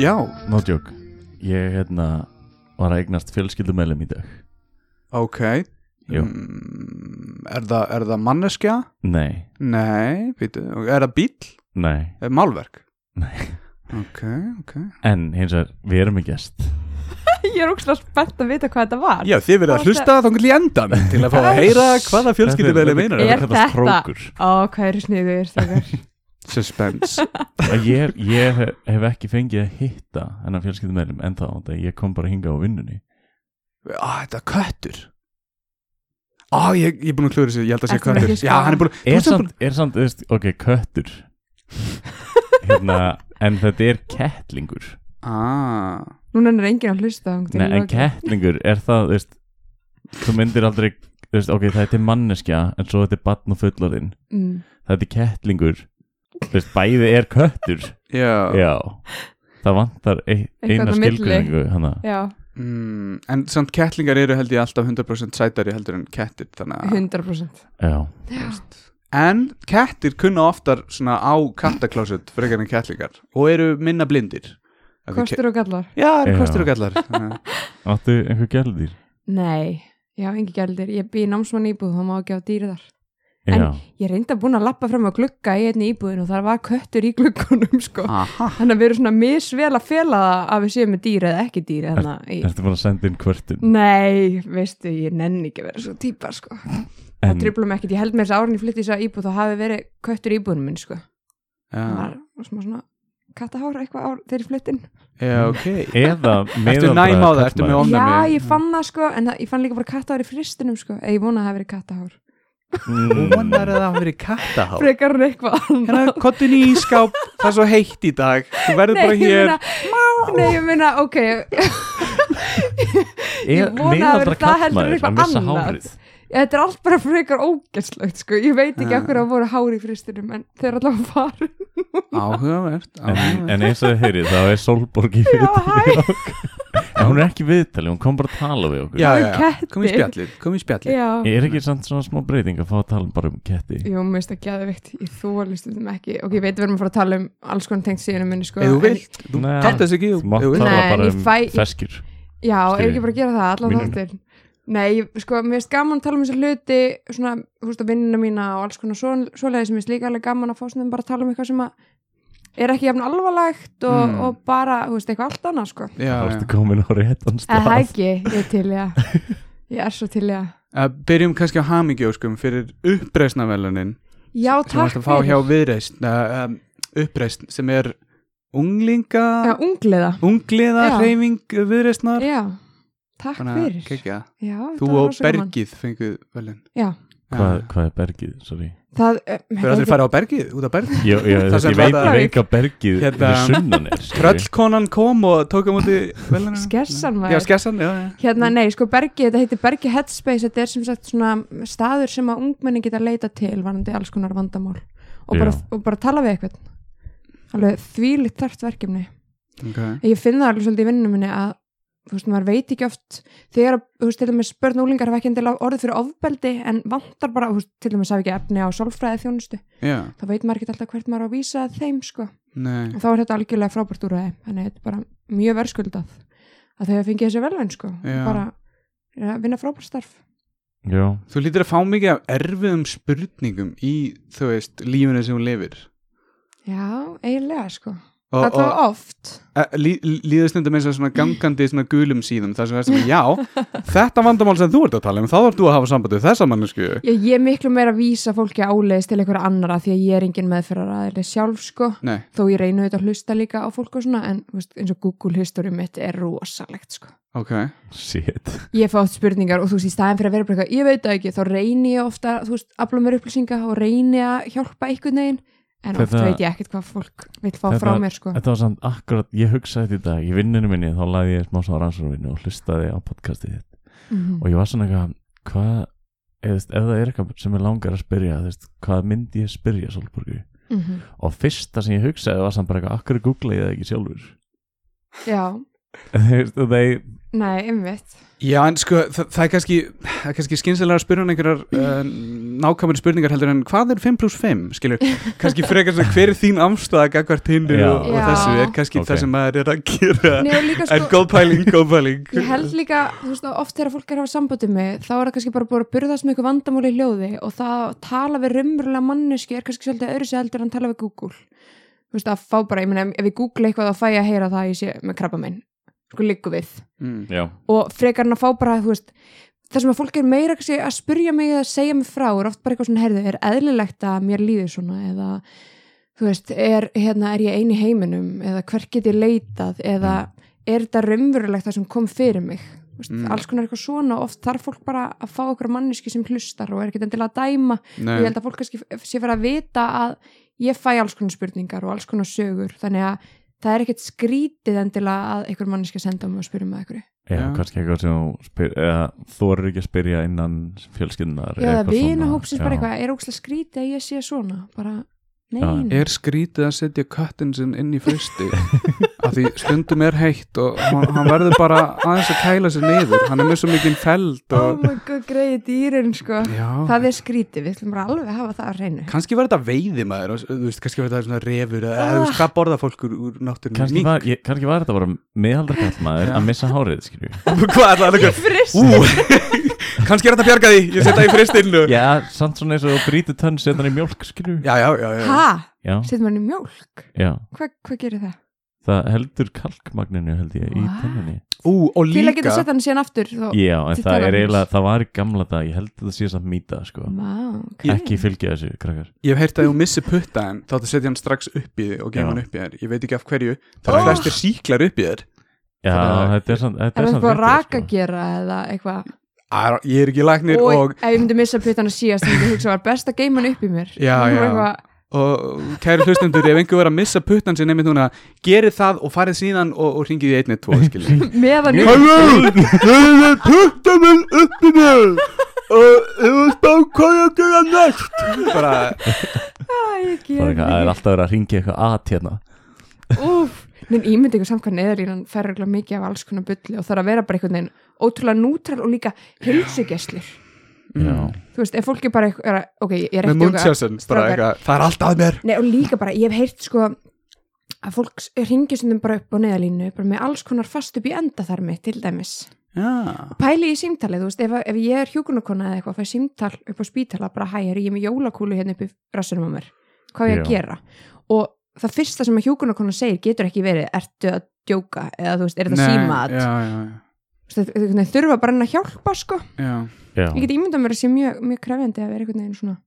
Já, joke. Ég hérna var að eignast fjölskyldumælum í dag. Ok. Mm, er, það, er það manneskja? Nei, Nei, býtu, er það bíl? nei, Er málverk? nei. Ok, ok. En hins vegar, við erum með gest. Ég er ógslag spennt að vita hvað þetta var. Já, þið verið að hlusta þá í endan til að fá að heyra hvaða fjölskyldumæli meinar. Er Þetta krókur Ó, hvað eru sniður stakar Suspense. Ég, ég hef, ekki fengið að hitta hennar fjölskyldumælum en þá þegar ég kom bara hinga á vinnunni. Á, þetta er köttur Á, ég, ég er búin að klúra þessu, ég held að sé Ertu búin að köttur. giska Já, hann er búin Er þú ert samt, er samt, þú veist, ok, köttur. Hérna, en þetta er kettlingur. Ah, Núna er enginn að hlusta þangað til Nei, en lokin. kettlingur, er það, þú veist Þú myndir aldrei, þú veist, ok, það er til manneskja En svo þetta er batn og fullorðinn. Mm. Það er kettlingur. Þú veist, bæði er köttur. Já, Já. Það vantar ein, Eitthvað eina á milli. skilgreiningu hana. Já, Mm, En samt kettlingar eru held ég alltaf 100% sætari heldur en kettir Þannig að 100% Já, En kettir kunna oftar svona á kattaklósut frekar en kettlingar og eru minna blindir. Af því Kostur og gallar. Ke- Já, eru Já. kostur og gallar. Þannig að- áttu einhver gældir Nei, já, engi gældir Ég bý í námsmann íbúð, þá má ekki á dýri þar En- Já, Ég reynda búin að lappa fram á glugga í einni íbúðin og það var köttur í gluggunum sko. Aha Þannig að við erum svona misvel að fela það að við séum með dýri eða ekki að í... ertu bara að senda inn kvörtun Nei, veistu, ég nenni ekki að vera svo típa sko. Það En tripla mig ekkert, ég held með þess að árin ég flytti í þess að íbúð þá hafi verið köttur í íbúðinum minn sko. Það Já, var smá svona kattahár eitthvað ár þegar ég flytti inn já ok eða Ertu næm á það? Ertu með ofnæmi? Já, ég fann það sko, en það, ég fann líka bara kattahár í fristinum sko, eða ég vona að það hafi verið kattahár mm, Vonar að það hafi verið kattahár. Frekar en eitthvað annað. Hérna, kottin í ískáp, það er svo heitt í dag. Þú verður bara ég hér. nei, ég meina, ok. Er vona að það heldur eitthvað annað. hárið. Þetta er allt bara frekar ógæslegt sko. Ég veit ekki Ja. okkur að voru hár í fristinum en þeir eru allavega farin. Áhugavert, en, en eins og þið heyrið, þá er Solborg í Já, okkur En hún er ekki í viðtali, hún kom bara að tala við okkur. Já, er já, já, kom í spjallið, kom í spjallið. Já, Er ekki samt svona smá breyting að fá að tala bara um ketti? Jú, mér finnst það geðveikt, ég þóli stundum ekki. Ok, ég veit við erum að fara að tala um alls konar tengt síðan minni sko. Ef þú en- vilt, þú Nei. talt þess ekki Þú mátt tala Nei, bara ég um fæ- feskir Já, ef ekki bara að gera það, Mínum. þáttir Nei, ég- sko, mér finnst gaman að tala um þessi hluti svona, þú veist, að vinnina mína og alls konar svo, svoleiðis, mér finnst líka alveg gaman að fá svona bara að tala um eitthvað sem að er ekki jafn alvarlegt og, Mm. og bara, þú veist, eitthvað allt annað, sko. Já, Það já. ertu komin á réttan stað. Það ekki, ég er til, já. Ég er svo til, já. Uh, Byrjum kannski á hamingjóskum fyrir uppreisnavelunin Já, sem varst takk að fá hjá viðreist uh, um, uppreist sem er unglinga Já, ungliða ungliða Já. hreyfing viðreistnar Já, takk fyrir. kekja. Já, Þú og. Bergið fenguð velun Já, Hvað, hvað er bergið, sorry. Það eh, Þú er allir farið á Bergið, út á Bergið. Ég, Það sem ég veit, var ég veit hvað bergið Hérna, sunnan er. Tröllkonan kom og tók á móti velunum Skessan maður. Já, skessan, já, já. Hérna, nei, sko Bergi, þetta heitir Bergi Headspace. Þetta er sem sagt svona staður sem að ungmenni geta leita til varandi alls konar vandamál. Og bara, Já. og bara tala við eitthvað alveg þvílitt þarft verkefni. Okay. ég finn það alveg svolítið í vinnunum minni að þú veist, maður veit ekki oft þegar, þú veist, til dæmis börn og úlingar hafa ekki endilega orðið fyrir ofbeldi en vantar bara, þú veist, til dæmis hafa ekki efni á sálfræði þjónustu, Já, þá veit maður ekki alltaf hvert maður á að vísa þeim, sko. Nei. Og þá er þetta algjörlega frábært úr það þannig að þetta er bara mjög verðskuldað að þau hafa fengið þessi velvæn sko. Já. bara ja, vinna frábært starf. Já, Þú lítur að fá mikið af erfiðum spurningum í, þú veist, lífinu sem hún lifir. Já, eiginlega sko þetta var oft. Eh, lí, líður stundum eins og svona gangandi svona gulum síðum þar sem er sem já, þetta vandamál sem þú ert að tala um þá þarf þú að hafa samband við þessa mannesku ég, ég er miklu meira að vísa fólki áleiðis til einhverja annara því að ég er engin meðferðar aðeins sjálf sko. Nei, þó ég reynu þetta að hlusta líka á fólk og svona en þú veist, eins og Google history mitt er rosalegt sko. Ok. Shit. Ég fá oft spurningar og þú veist í staðin fyrir að vera bara eitthvað, ég veit það ekki, þá reyni ég ofta þú veist, afla mér upplýsinga og reyni að hjálpa einhvern veginn en oft Þetta- veit ég ekkert hvað fólk vil fá frá mér sko. Þetta var samt akkurat, ég hugsaði þetta í dag í vinnunum minni, þá laði ég smá svo rannsóknarvinnu og hlustaði á podcastið þitt. Mhm. og ég var svona eitthvað hvað, ef það er eitthvað sem ég langar að spyrja veist, hvað myndi ég spyrja Solborgu mm og fyrsta sem ég hugsaði var samt bara eitthvað, akkur googla ég það ekki sjálfur? Já, nei, einmitt Já, en sko, það, það er kannski það er kannski skynsilega að spyrja hann einhverjar uh, nákvæmur spurningar heldur en hvað er 5 pluss 5, skilur, kannski frekar svona hver er þín amstaða gagvart hinnu Já. og, og þessu er kannski Ok. það sem maður er að gera. Nei, en sko, góð pæling, góð pæling. Ég held líka, þú veist, oft þegar fólk er að hafa sambandi með, þá er það kannski bara búið að burðast með eitthvað vandamáli í hljóði og það að tala við raunverulega manneski er kannski svolítið öðru sér heldur en tala við Google. Þú veist, að fá bara, ég meina, ef ég google eitthvað þá fæ ég að heyra það að ég sé með krabba minn sko liggu við. Mm. og frekar en að fá bara, þú veist það sem að fólk er meira kannski að spyrja mig eða segja mig frá er oft bara eitthvað svona herðu er eðlilegt að mér líður svona? Eða þú veist, er, hérna, er ég ein í heiminum? Eða hver get ég leitað? Eða er þetta raunverulegt það sem kom fyrir mig? Veist, Mm. alls konar eitthvað svona. Og oft þarf fólk bara að fá okkur manneski sem hlustar og er ekki endilega að dæma. Nei. ég held að fólk kannski sé fyrir að vita að ég fæ alls konar spurningar og alls konar sögur. Þannig að það er ekkert skrítið endilega að einhver manneski senda mig og spyrja mig eitthvað já, kannski eitthvað sem þú spyr, eða, þú er ekki að spyrja innan fjölskynnar Já, það vinahópsins bara eitthvað, er ókslega skrítið að ég sé svona, bara, nei, Já. Er skrítið að setja köttin sinn inn í fristi af því stundum er heitt og hann, hann verður bara aðeins að kæla sér niður. Hann er með svo mikinn feld oh og my god, greiði dýrin, sko. Já. það er skrítið, við ætlum bara alveg að hafa það að reynu kannski var þetta veiði maður og, þú veist, kannski var þetta svona refur eða þú veist, hvað borða fólk úr, úr náttúrunni? Kannski var, ég, kannski var þetta bara meðaldra kallmaður Já. að missa hárið skilju hvað er það? frist, Ú, kannski er þetta að bjarga því ég setja í fristinu já, samt svona eins og brítið tönn setja hann í mjólk skilju já, já, já. ha, já, setjum hann í mjólk? Já, hvað hva gerir það? Það heldur kalkmagninu held ég í What? tönninni Ú, og til að geta líka setja hann síðan aftur þó, já, en það er eiginlega, það var í gamla dag ég held að það sé samt mýta sko Vá, ok. ekki fylgja þessu, krakkar ég hef heyrt að ef þú missi putta en þá þetta setja hann strax upp í þig og gefa hann upp í þér ég veit ekki af hverju, það er Oh. flestir síklar upp í þér já, Það- þetta er samt þetta er er það samt bara raka sko. gera eða eitthvað ég er ekki læknir og, og, ef ég myndi missa puttana síðast þá myndi ég hugsa var best að geima hann upp í mér Já, já. Og kæri hlustendur, ef einhver verið að missa puttan sinni einmitt núna, gerið það og farið síðan og, og ringið í einni tvo skilji meðan er puttan minn upp í mig. Og ég veist á hvað ég að gera næst. Bara, ég það er alltaf verið að ringja eitthvað at hérna. Úf, en ímyndi ykkur samt hvað neðurlínan fer mikið af alls konar bulli og þarf að vera bara einhvern veginn ótrúlega nútral og líka hilsugesslur já, þú veist, ef fólk er bara eitthvað, ok, ég er eitthvað, það er allt að mér. Nei, og líka bara, ég hef heyrt sko að fólk ringir sem bara upp á neðalínu bara með alls konar fast upp í endaþarmi til dæmis. já, Pæli í símtalið, þú veist, ef, ef ég er hjúkunarkona eða eitthvað, fæ símtal upp á spítala bara hæ, er ég með jólakúlu hérna upp í rassunum á mér, hvað á ég að gera? Og það fyrsta sem að hjúkunarkona segir getur ekki verið, ertu að djóka? Eða þú veist, er þetta símat já, þurfa bara að hjálpa sko. Já. já, ég get ímyndað mér að sé mjög, mjög krefjandi að vera einhvern veginn svona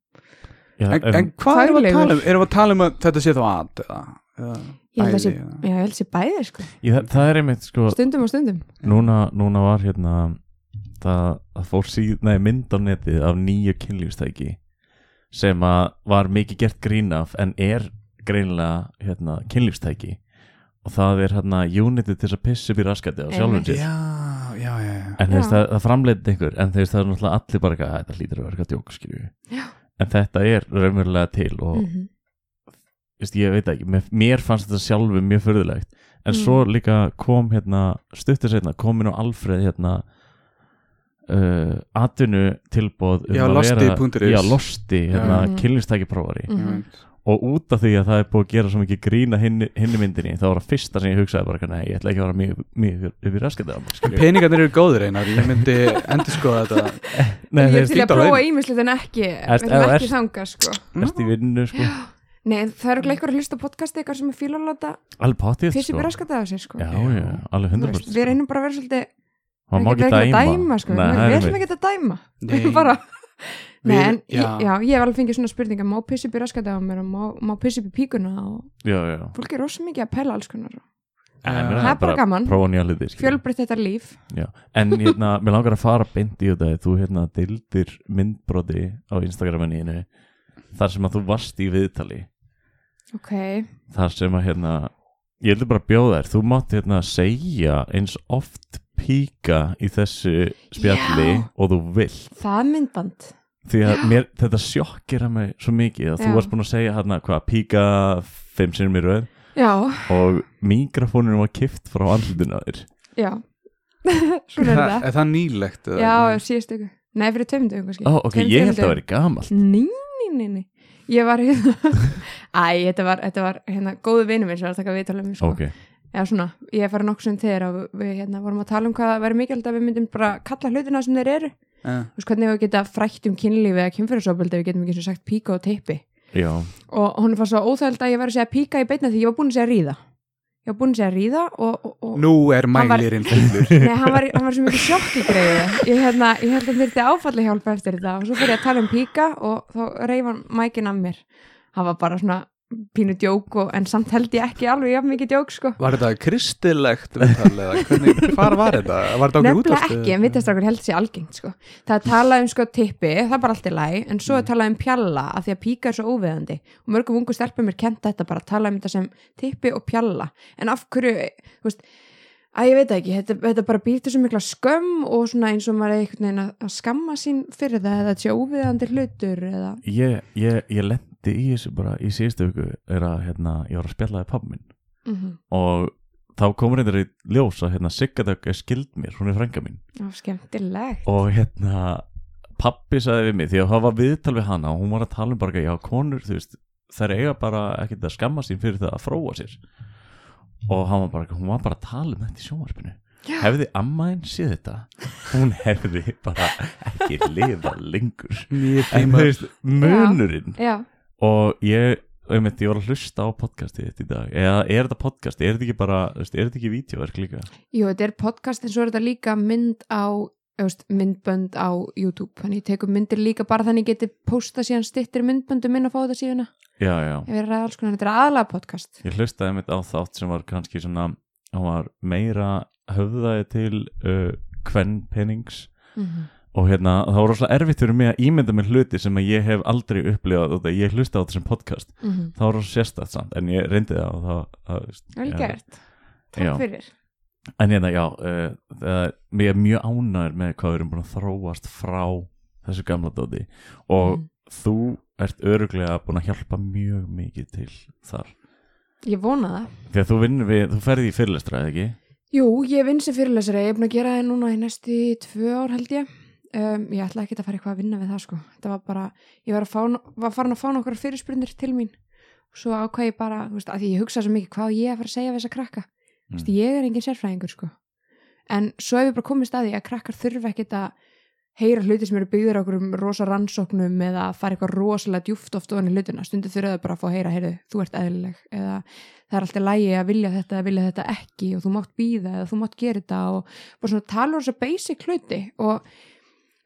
já En, en hvað erum við að tala um? Erum við að tala um að þetta sé þá að eða, eða ég held að sé, já, ég held að sé bæði sko. Ég, það, það er einmitt sko stundum og stundum. núna, núna var hérna það að fór síð, nei, mynd á netið af nýju kynlífstæki sem að var mikið gert grín af en er greinlega hérna, kynlífstæki. Og það er hérna unitið til að pissa upp í raskati á sjálfum sér. Já. En þú veist það, það framleitt einhver en þú veist það er náttúrulega allir bara eitthvað, "Æ, þetta hlýtur að vera eitthvað djók skilju Já. en þetta er raunverulega til og mm -hmm. veist, ég veit ekki, mér, mér fannst þetta sjálfu mjög förðulegt en Mm. svo líka kom hérna, stuttur setna komin á Alfreð hérna uh, atvinnu tilbóð is. já, losti, hérna, Mhm. kynlýstæki prófari Mhm. Ég veit. Og út af því að það er búið að gera svo mikið grína hinni, hinni myndinni, þá var það fyrsta sem ég hugsaði bara, nei, ég ætla ekki að vera mjög, mjög upp í raskandi á mér, peningarnir eru góður einar. Ég myndi endur skoða þetta. Nei, ég er til að prófa ímislegt en ekki, við erum ekki þanga sko. erst í vinnu, sko. Nei, það eru gleikar að hlusta á podcast eitthvað sem er fíla að láta alveg potið, pissi sko upp í raskata á sér sko. já, já, alveg Þú 100% veist, við reynum bara að vera svolítið við ekki erum dæma, að dæma. sko. Við er erum ekki að dæma Nei. en ég, já. já, ég hef alveg fengið svona spurningar má pissi upp í raskata á mér og má, má pissi upp í píkuna og já, já fólk er rosa mikið að pæla alls konar En Já. ég meina, Það er bara gaman. fjölbreytt þetta líf Já. en hérna, mér langar að fara beint í þetta þú hérna dildir myndbroti á Instagraminu þar sem að þú varst í viðtali ok, þar sem að hérna ég heldur bara að bjóða þér, þú mátt hérna segja eins oft píka í þessu spjalli Já. og þú vill það er myndband því að mér, þetta sjokkir að mig svo mikið að þú Já. varst búin að segja hérna hvað, píka fimm sinnum í röð? Já, og mikrofónunum var kift frá andlutinu að þér. Já. Svona er Það- það Er það nýlegt? eða? já, síðustu ykkur, nei fyrir tveimum dögum kannski. Ó, ok, Tveim, ég held að dögum. vera gamalt. Nei, nei, nei, nei Ég var hérna Æ, þetta var, þetta var hérna góðu vinur minn sem var að taka viðtalið mér sko. Ok, Eða svona, ég er farið nokkuð sem þeir og við hérna vorum að tala um hvað það væri mikilvægt að við myndum bara kalla hlutina sem þeir eru Þú veist hvernig við geta frætt um kynlífi eða kynfyrirsofbeldi við getum ekki eins og sagt píka og teipi já, og hún fannst svo óþægild að ég var að segja píka í beinna því ég var búin að segja ríða. Ég var búin að segja ríða og, og, og Nú er mælirinn fullur Nei, hann var, hann var svo mikið sjokk í greiði ég, hérna, ég held að þurfti áfalli hjálpa eftir þetta og svo fyrir ég að tala um píka og þá reyf hann mækin af mér. Hann var bara svona pínu djók og, en samt held ég ekki alveg jafn mikið djók sko Var þetta kristilegt viðtal eða hvernig, hvar var þetta? Var þetta okkur Nefnilega útvarslu? ekki, en vitastrákur held sér algengt sko. það er talað um sko tippi, það er bara allt í læg en svo er talað um pjalla af því að píka er svo óveðandi og mörgum ungu stelpum er kent þetta bara að tala um þetta sem tippi og pjalla en af hverju, þú veist að ég veit ekki, þetta, þetta bara býr til svo mikla skömm og svona eins og maður er einhvern veginn að, skamma sín fyrir það eða þetta sé óveðandi hlutur eða, ég, ég, ég lendi í þessu bara í síðustu viku er að hérna, ég var að spjallaði pappa minn. Mm og þá komur reyndar í ljós að hérna, Siggadök er skild mér, hún er frænga mín. Á, skemmtilegt. Og hérna pappi sagði við mig, því að það var viðtal við hana og hún var að tala um bara, já konur þú veist, þær eiga bara ekkert að skamma sín fyrir það að fróa sér. Og hann var bara, hún var bara að tala um þetta í sjónvarpinu. Hefði ammaðin séð þetta? Hún hefði bara ekki lifað lengur. En tíma þú veist, munurinn já, og ég, einmitt, ég var að hlusta á podcastið þitt í dag, eða er þetta podcast? Er þetta ekki bara, er þetta ekki vídeoverk líka? Jú, þetta er podcast en svo er þetta líka mynd á veist, myndbönd á YouTube. Þannig ég tekum myndir líka bara þannig ég geti posta síðan stittir myndböndum inn og fá þetta síðuna. Já, já, ég er að alls konar, þetta er aðalega podcast. Ég hlustaði einmitt á þátt sem var kannski svona, hann var meira höfðaði til uh, kvennpennings mm -hmm. Og hérna, það var rosalega erfitt fyrir mig að ímynda mér hluti sem að ég hef aldrei upplifað og það ég hlusta á þessum podcast það var rosalega sérstætt samt, en ég reyndi það og það, það, Vel já. gert, takk Já. fyrir En hérna, já, uh, það, mér er mjög ánæður með hvað við erum búin að þróast frá þessu gamla dóti og Mm. þú ert öruglega búin að hjálpa mjög mikið til þar. Ég vona það að þú við, þú ferði í fyrirlestra, eða ekki? Jú, ég vinn sem fyrirlesari, ég er búin að gera það núna í næstu tvö ár held ég um, Ég ætla ekki að fara eitthvað að vinna við það sko. Það var bara, ég var, að fá, var farin að fá nokkar fyrirspurnir til mín. Svo ákvað ég bara, þú veist, að ég hugsa svo mikið hvað ég að fara að segja við þessa krakka? Þú veist, Ég er engin sérfræðingur sko. En svo hef ég bara komist að því að krakkar þurfa ekkit að heyra hluti sem eru byggðir á okkur um rosa rannsóknum eða að fara eitthvað rosalega djúft oft ofan í hlutina. Stundu þurfa þau bara að fá að heyra, heyrðu, þú ert eðlileg eða það er alltaf lægi að vilja þetta eða vilja þetta ekki og þú mátt býða eða þú mátt gera þetta og bara svona tala um þessa basic hluti og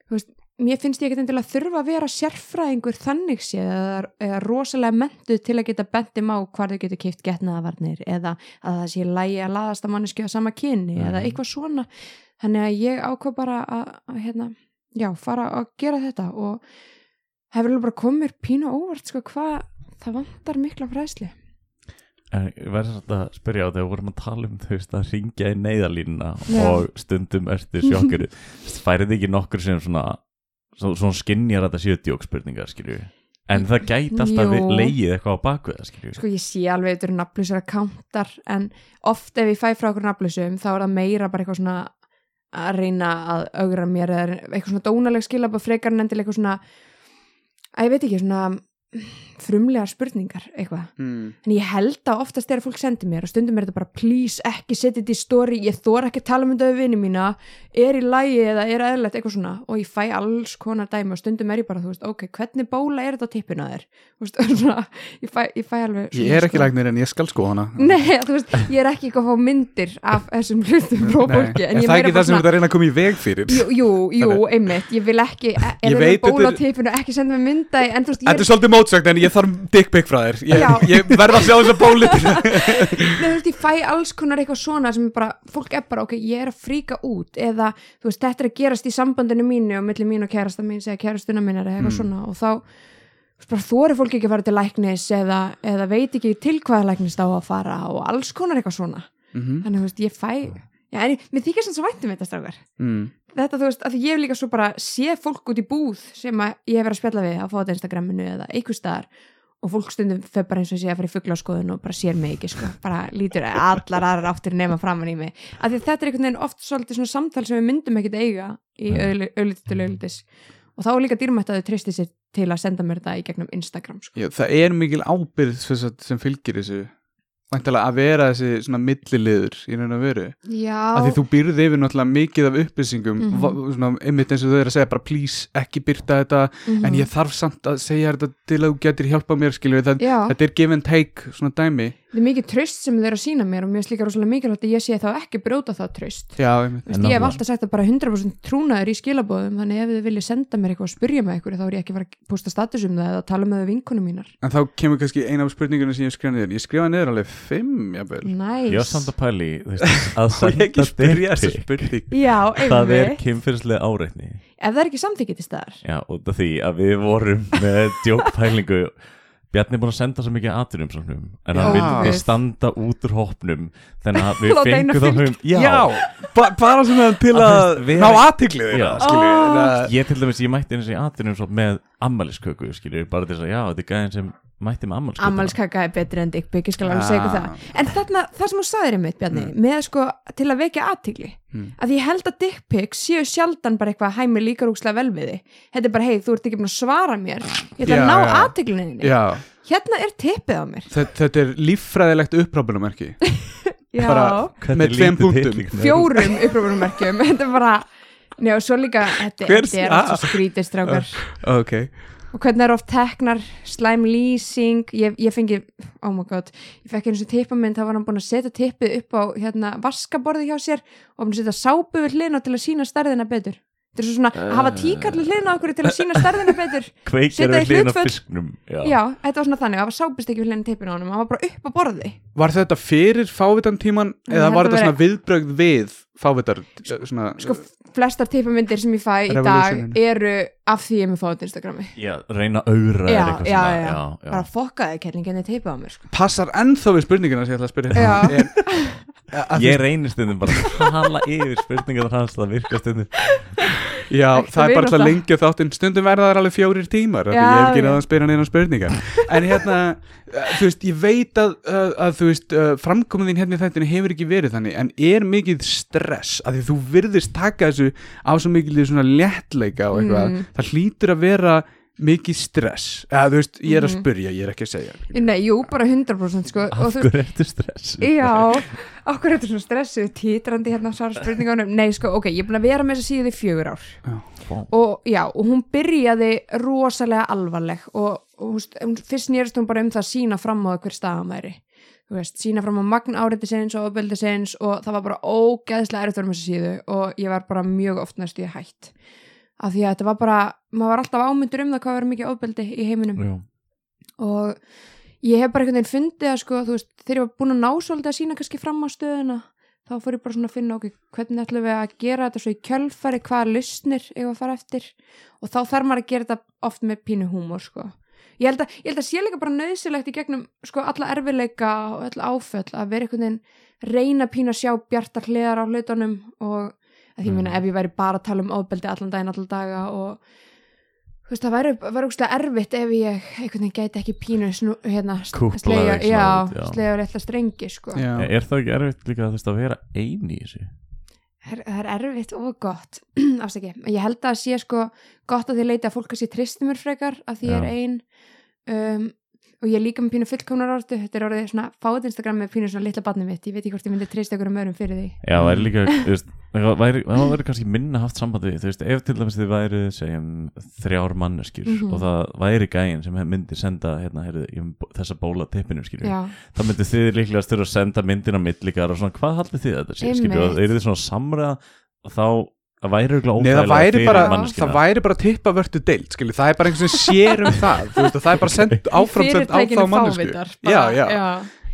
veist, mér finnst ég ekki endilega þurfa að vera sérfræðingur þannig séð eða, eða rosalega mentuð til að geta bentum á hvar þau getur kipt getnaðavarnir eða að það sé lægi að laðast að manneski á sama kynni eða Mhm. eitthvað svona þannig að ég ákvað bara að, að hérna, já, fara að gera þetta og hefur bara komið mér pínu óvart sko hvað það vantar mikla fræðsli En ég verði svolítið að spyrja á þegar við vorum að tala um veist að ringja í neyðalínuna og stundum ertu sjokkuru færið ekki nokkur sem svona svo- svona skinnjar að þetta séu djókspurningar skilju en það gæti alltaf Jú. leigið eitthvað á bakvið það skilju sko ég sé alveg þetta eru nafnlausar akkántar en oft ef ég fæ frá okkur nafnlausum þá er það meira bara eitthvað svona að reyna að augra mér eða eitthvað svona dónaleg skilabá frekar en endilega eitthvað svona að ég veit ekki svona frumlegar spurningar eitthvað. Mm. en ég held að oftast að fólk sendi mér og stundum er þetta bara please ekki setja þetta í story ég þor ekki að tala um þetta við vinni mína er í lægi eða er eðlilegt eitthvað svona. Og ég fæ alls konar dæmi og stundum er ég bara þú veist ok, hvernig bóla er þetta á tippinu að þér? Þú veist, svona, ég, fæ, ég fæ alveg Ég er ekki læknir en ég skal sko hana. Nei, þú veist, ég er ekki eitthvað að fá myndir af þessum hlutum frá Nei, fólki en ég það er ekki það sem þetta reyna að koma í veg fyrir? Jú, jú, jú einmitt, ég vil ekki mótsögn en ég þarf dick pic frá þér Ég, ég verð að sjá þessa bóli til Nei, þú veist, ég fæ alls konar eitthvað svona sem bara, fólk er bara, ok, ég er að fríka út eða, þú veist, þetta er að gerast í sambandinu mínu og milli mín og kærasta mín segja kærastuna mín er eitthvað Mm. svona og þá þú veist, bara þóri fólk ekki að fara til læknis eða, eða veit ekki til hvaða læknis þá að fara og alls konar eitthvað svona Mhm. þannig, þú veist, ég fæ Já, en mér þykir sann svo vænt um þetta strákar mm. Þetta þú veist, að ég líka svo bara séð fólk út í búð sem ég hef verið að spjalla við að fá þetta Instagraminu eða einhver staðar og fólk stundum þau bara eins og sé að fara í fugglaskoðun og bara sér mig ekki sko, bara lítur allar aðrar áttir nema framan í mig. Af því þetta er einhvern veginn oft svolítið svona samtal sem við myndum ekkert eiga í auðlitis til auðlitis og þá er líka dýrmætt að þau tristi sér til að senda mér þetta í gegnum Instagram sko. Já, það er mikil ábyrð sem, fylgir þessu að vera þessi svona milliliður í raun og veru. Já, að því þú byrði yfir náttúrulega mikið af upplýsingum Mhm. mm svona, einmitt eins og þau eru að segja bara please ekki byrta þetta Mhm. en ég þarf samt að segja þetta til að þú getur hjálpað mér Já. þetta er give and take svona dæmi. Þetta er mikið tröst sem þau eru að sína mér og mér er líka rosalega mikilvægt að ég sé þá ekki brjóta það tröst já, En ég hef alltaf sagt að bara 100% trúnaður í skilabóðum þannig ef þið viljið senda mér eitthvað og spyrja mig eitthvað þá er ég ekki að fara að posta status um það eða tala með vinkunum mínar. En þá kemur kannski eina af spurningunum sem ég skrifa niður. Ég skrifa niður alveg fimm jafnvel Næs Ég var samt að pæli að senda spyrja þessa dick pic. spurning Já, Það er kynfyrslega áreitni Ef það er ekki samþykið til staðar Já, út af því að við vorum með djókpælingu Bjarni er búin að senda svo mikið aðtunum en hann Já. vildi Guð. standa út úr hópnum þannig að við fengum þá fylgja. hum Já, ba bara svona til Að ná aðtiklið Já. ég til dæmis, ég mætti eins og í aðtunum með ammælisköku, skilur, bara til þess að já, þetta er gæðin sem mætti með ammælisköku Ammálskaka er betri en dickpic, ég skal alveg segja Ah. það. En þarna, það sem þú sagðir einmitt, Bjarni með sko, til að vekja aðtigli Mm. að ég held að dickpics séu sjaldan bara eitthvað hæmi líka rúkslega vel við þig. Þetta er bara, hei, þú ert ekki búin að svara mér. Ég ætla Já, að ná já, Hérna er tippið á mér. Þetta, þetta er líffræðilegt upprápunumerki Já, Bara- Hvernig með tveim punktum. fjórum upprófunummerkjum Þetta er bara, njá, svo líka Þetta, Hver- þetta er alltaf ok, og hvernig er oft teknar slæm lýsing? Ég, ég fengi, oh my god ég fekk einu sem tippamynd, þá var hann búin að setja tippið upp á hérna, vaskaborði hjá sér og að setja sápu við hlina til að sína stærðina betur. Þetta er svo svona að hafa tíkarli hlina okkur til að sína stærðina betur. Setja í hlutföll. fisknum Já, já, þetta var svona þannig, það var sápist ekki við hlina tippinu á honum það var bara upp á borði var þetta fyrir fávitan tíman Ég eða var þetta veri- svona viðbrögð við fávitar svona, sko, flestar tippamyndir sem ég fæ í dag eru af því ég er með fáið Instagrami. Já reyna að augra já, eitthvað já, svona, já, já, bara fokkaði kellingin þið tippið á mér sko. passar ennþá við spurningina sem ég ætla að spyrja. Er, að, Ég reynir stundum bara að tala yfir spurningar hans það virka stundum já, það er bara vinátta. lengja þáttinn stundum verða þær alveg fjórir tímar Já, ég hef ekki já. náða að spyrja neina spurningar en hérna, uh, þú veist, ég veit að, að, að þú veist, framkomin þín hérna í þættinu hefur ekki verið þannig en er mikið stress að því þú virðist taka þessu á svo mikið svona léttleika og eitthvað, Mm. það hlýtur að vera mikið stress, eða þú veist, ég er að Mhm. spyrja ég er ekki að segja nei, jú, bara 100% sko, og Af þú hverju ertu stress? Já, okkur er þetta svona stressuð títrandi hérna svara spurningunum Nei, sko, ok, ég er búin að vera með þess að síðu í fjögur ár Vá. og já, og hún byrjaði rosalega alvarleg og, og húst, hún, fyrst nýrst hún bara um það að sína fram á það hver staðan væri þú veist, sína fram á magn áreiti sinns og ofbeldi sinns og það var bara ógeðslega erfitt með þess að síðu og ég var bara mjög oft næstu ég hætt af því að þetta var bara, maður var alltaf ámyndur um það hvað verið mikið ofbeldi í heiminum Já. og ég hef bara einhvern veginn fundið að sko, þú veist, þegar ég var búin að ná svolítið að sína kannski fram á stöðuna þá fór ég bara svona að finna okkur hvernig ætlum við að gera þetta svo í kjölfari hvaða lustnir ég að fara eftir og þá þarf maður að gera þetta oft með pínu húmor sko. ég, held að, ég held að sé líka bara nöðsilegt í gegnum sko, alla erfileika og alla áföll að vera einhvern veginn reyna pínu að sjá bjartar hliðar á hlutunum og því mm. Mm. ef ég væri bara að tala um ofbeldi allan daginn, allan daga og þú veist, það væri, væri úrslega erfitt ef ég einhvern veginn gæti ekki pínu snú, hérna, slega, já, já. slega rétla strengi sko. Já. Er það ekki erfitt líka þú veist, að vera eini í þessu? Það er- er erfitt og gott afsaki, ég held að sé sko gott að því leiti að fólk að sé tristi mér frekar að því ég er Já. ein um, og ég er líka með pínu fullkomnar orðu þetta er orðið svona fáið Instagram með pínu svona litla barnið mitt, ég veit ekki hvort ég myndi trista ykkur um öðrum fyrir því. Já, væri líka, þú veist, það væri, það væri kannski minna haft sambandi, þú veist, ef til dæmis þið væri, segjum, þrjár manneskjur Mhm. og það væri gæinn sem myndi senda, hérna, heyrðu, bó- þessa bóla tippinu, skilju, þá myndi þið líklega styrir að senda myndin á millikar og svona, hvað haldið þið þetta skilju, og Einmitt. eru þið svona samræða og þá það væri óþægilega það væri bara tippa vörtu deilt, skilju, það er bara einhvern sem sér um það, þú veist, það er bara sendt áfram sendt á þá mannesku. Já, já, já.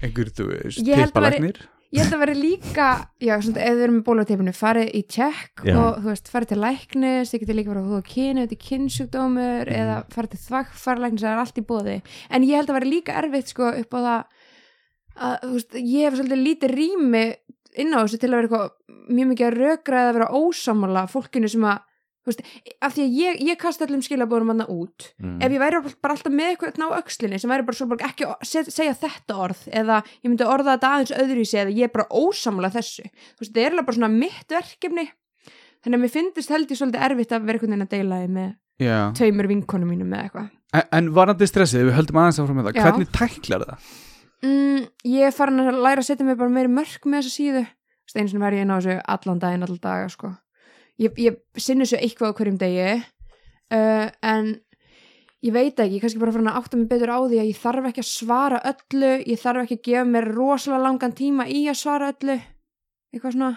einhver, þú veist, Ég held að tippalagnir. Ég held að vera líka, já, svona, ef þið erum með bóluteipinu, farið í tjekk og þú veist, farið til læknis, þið getur líka farið að húða kyni, þetta er kynnsjúkdómur Mhm. eða farið til þvakkfarlæknis, það er allt í bóði. En ég held að vera líka erfitt sko upp á það að, veist, ég hef svolítið lítið rými inn á þessu til að vera eitthvað mjög mikið að rökra eða vera ósamála fólkinu sem að veist, af því að ég, ég kasta allum skilabóðum hann út mm. ef ég væri bara alltaf með eitthvað á öxlinni sem væri bara svo bara ekki að segja þetta orð eða ég myndi orða þetta aðeins öðruvísi eða ég er bara ósamla þessu þú veist, það er alveg bara svona mitt verkefni þannig að mér finnst held ég svolítið erfitt að vera einhvern veginn að deila því með Já. tveimur vinkonum mínum með eitthvað En, en varandi stressið, við höldum aðeins áfram með það Já. Hvernig tæklar það? mm, ég er farin að læra að setja mig bara meiri mörk með þessa síðu einu sinni verð ég inn á þessu allan daginn allan daga sko. ég, ég sinni þessu eitthvað á hverjum degi uh, en ég veit ekki, kannski bara farin að átta mig betur á því að ég þarf ekki að svara öllu ég þarf ekki að gefa mér rosalega langan tíma í að svara öllu eitthvað svona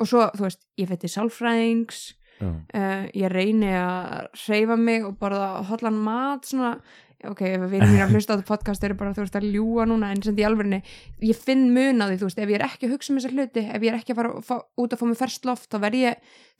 og svo, þú veist, ég fætti sálfræðings uh, ég reyni að hreyfa mig og borða hotlan mat svona, ok, ef við erum að hlusta á þetta podcast eru bara, þú veist, að ljúga núna en sem því alvörinni, ég finn mun á því þú veist, ef ég er ekki að hugsa um þessa hluti ef ég er ekki að fara að fá, út að fá mig ferskt loft þá verð ég